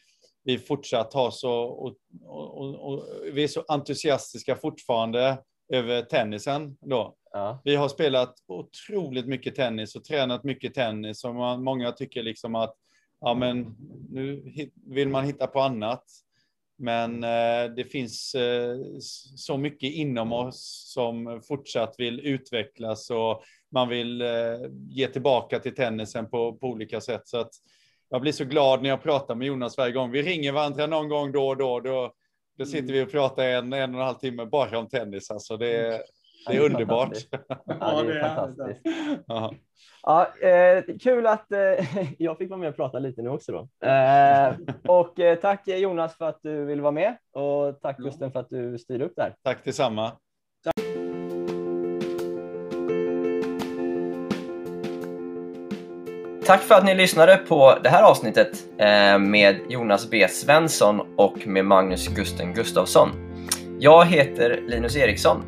vi fortsatt har så, och, och, och, och, vi är så entusiastiska fortfarande över tennisen då. Ja. Vi har spelat otroligt mycket tennis och tränat mycket tennis och man, många tycker liksom att ja, men nu vill man hitta på annat. Men eh, det finns eh, så mycket inom oss som fortsatt vill utvecklas och man vill eh, ge tillbaka till tennisen på, på olika sätt. Så att jag blir så glad när jag pratar med Jonas varje gång. Vi ringer varandra någon gång då och då. Då, då sitter vi och pratar en, en och en halv timme bara om tennis. Alltså det, det är underbart. Ja, det är fantastiskt. Ja, eh, kul att eh, jag fick vara med och prata lite nu också. Då. Eh, och eh, tack Jonas för att du ville vara med och tack Gusten för att du styrde upp där. Tack detsamma. Tack. För att ni lyssnade på det här avsnittet eh, med Jonas B Svensson och med Magnus Gusten Gustafsson. Jag heter Linus Eriksson.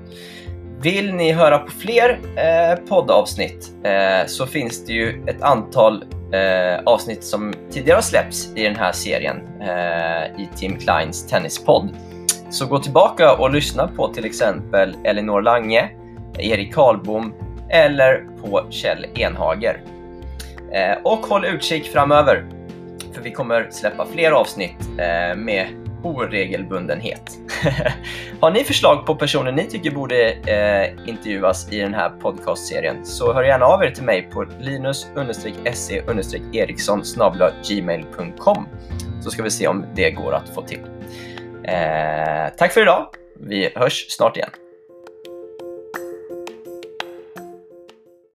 Vill ni höra på fler eh, poddavsnitt eh, så finns det ju ett antal avsnitt som tidigare har släppts i den här serien i Tim Kleins tennispodd. Så gå tillbaka och lyssna på till exempel Elinor Lange, Erik Karlbom eller på Kjell Enhager. Eh, och håll utkik framöver för vi kommer släppa fler avsnitt eh, med oregelbundenhet. Har ni förslag på personer ni tycker borde eh, intervjuas i den här podcastserien så hör gärna av er till mig på linus-se-eriksson gmail.com så ska vi se om det går att få till. Eh, tack för idag. Vi hörs snart igen.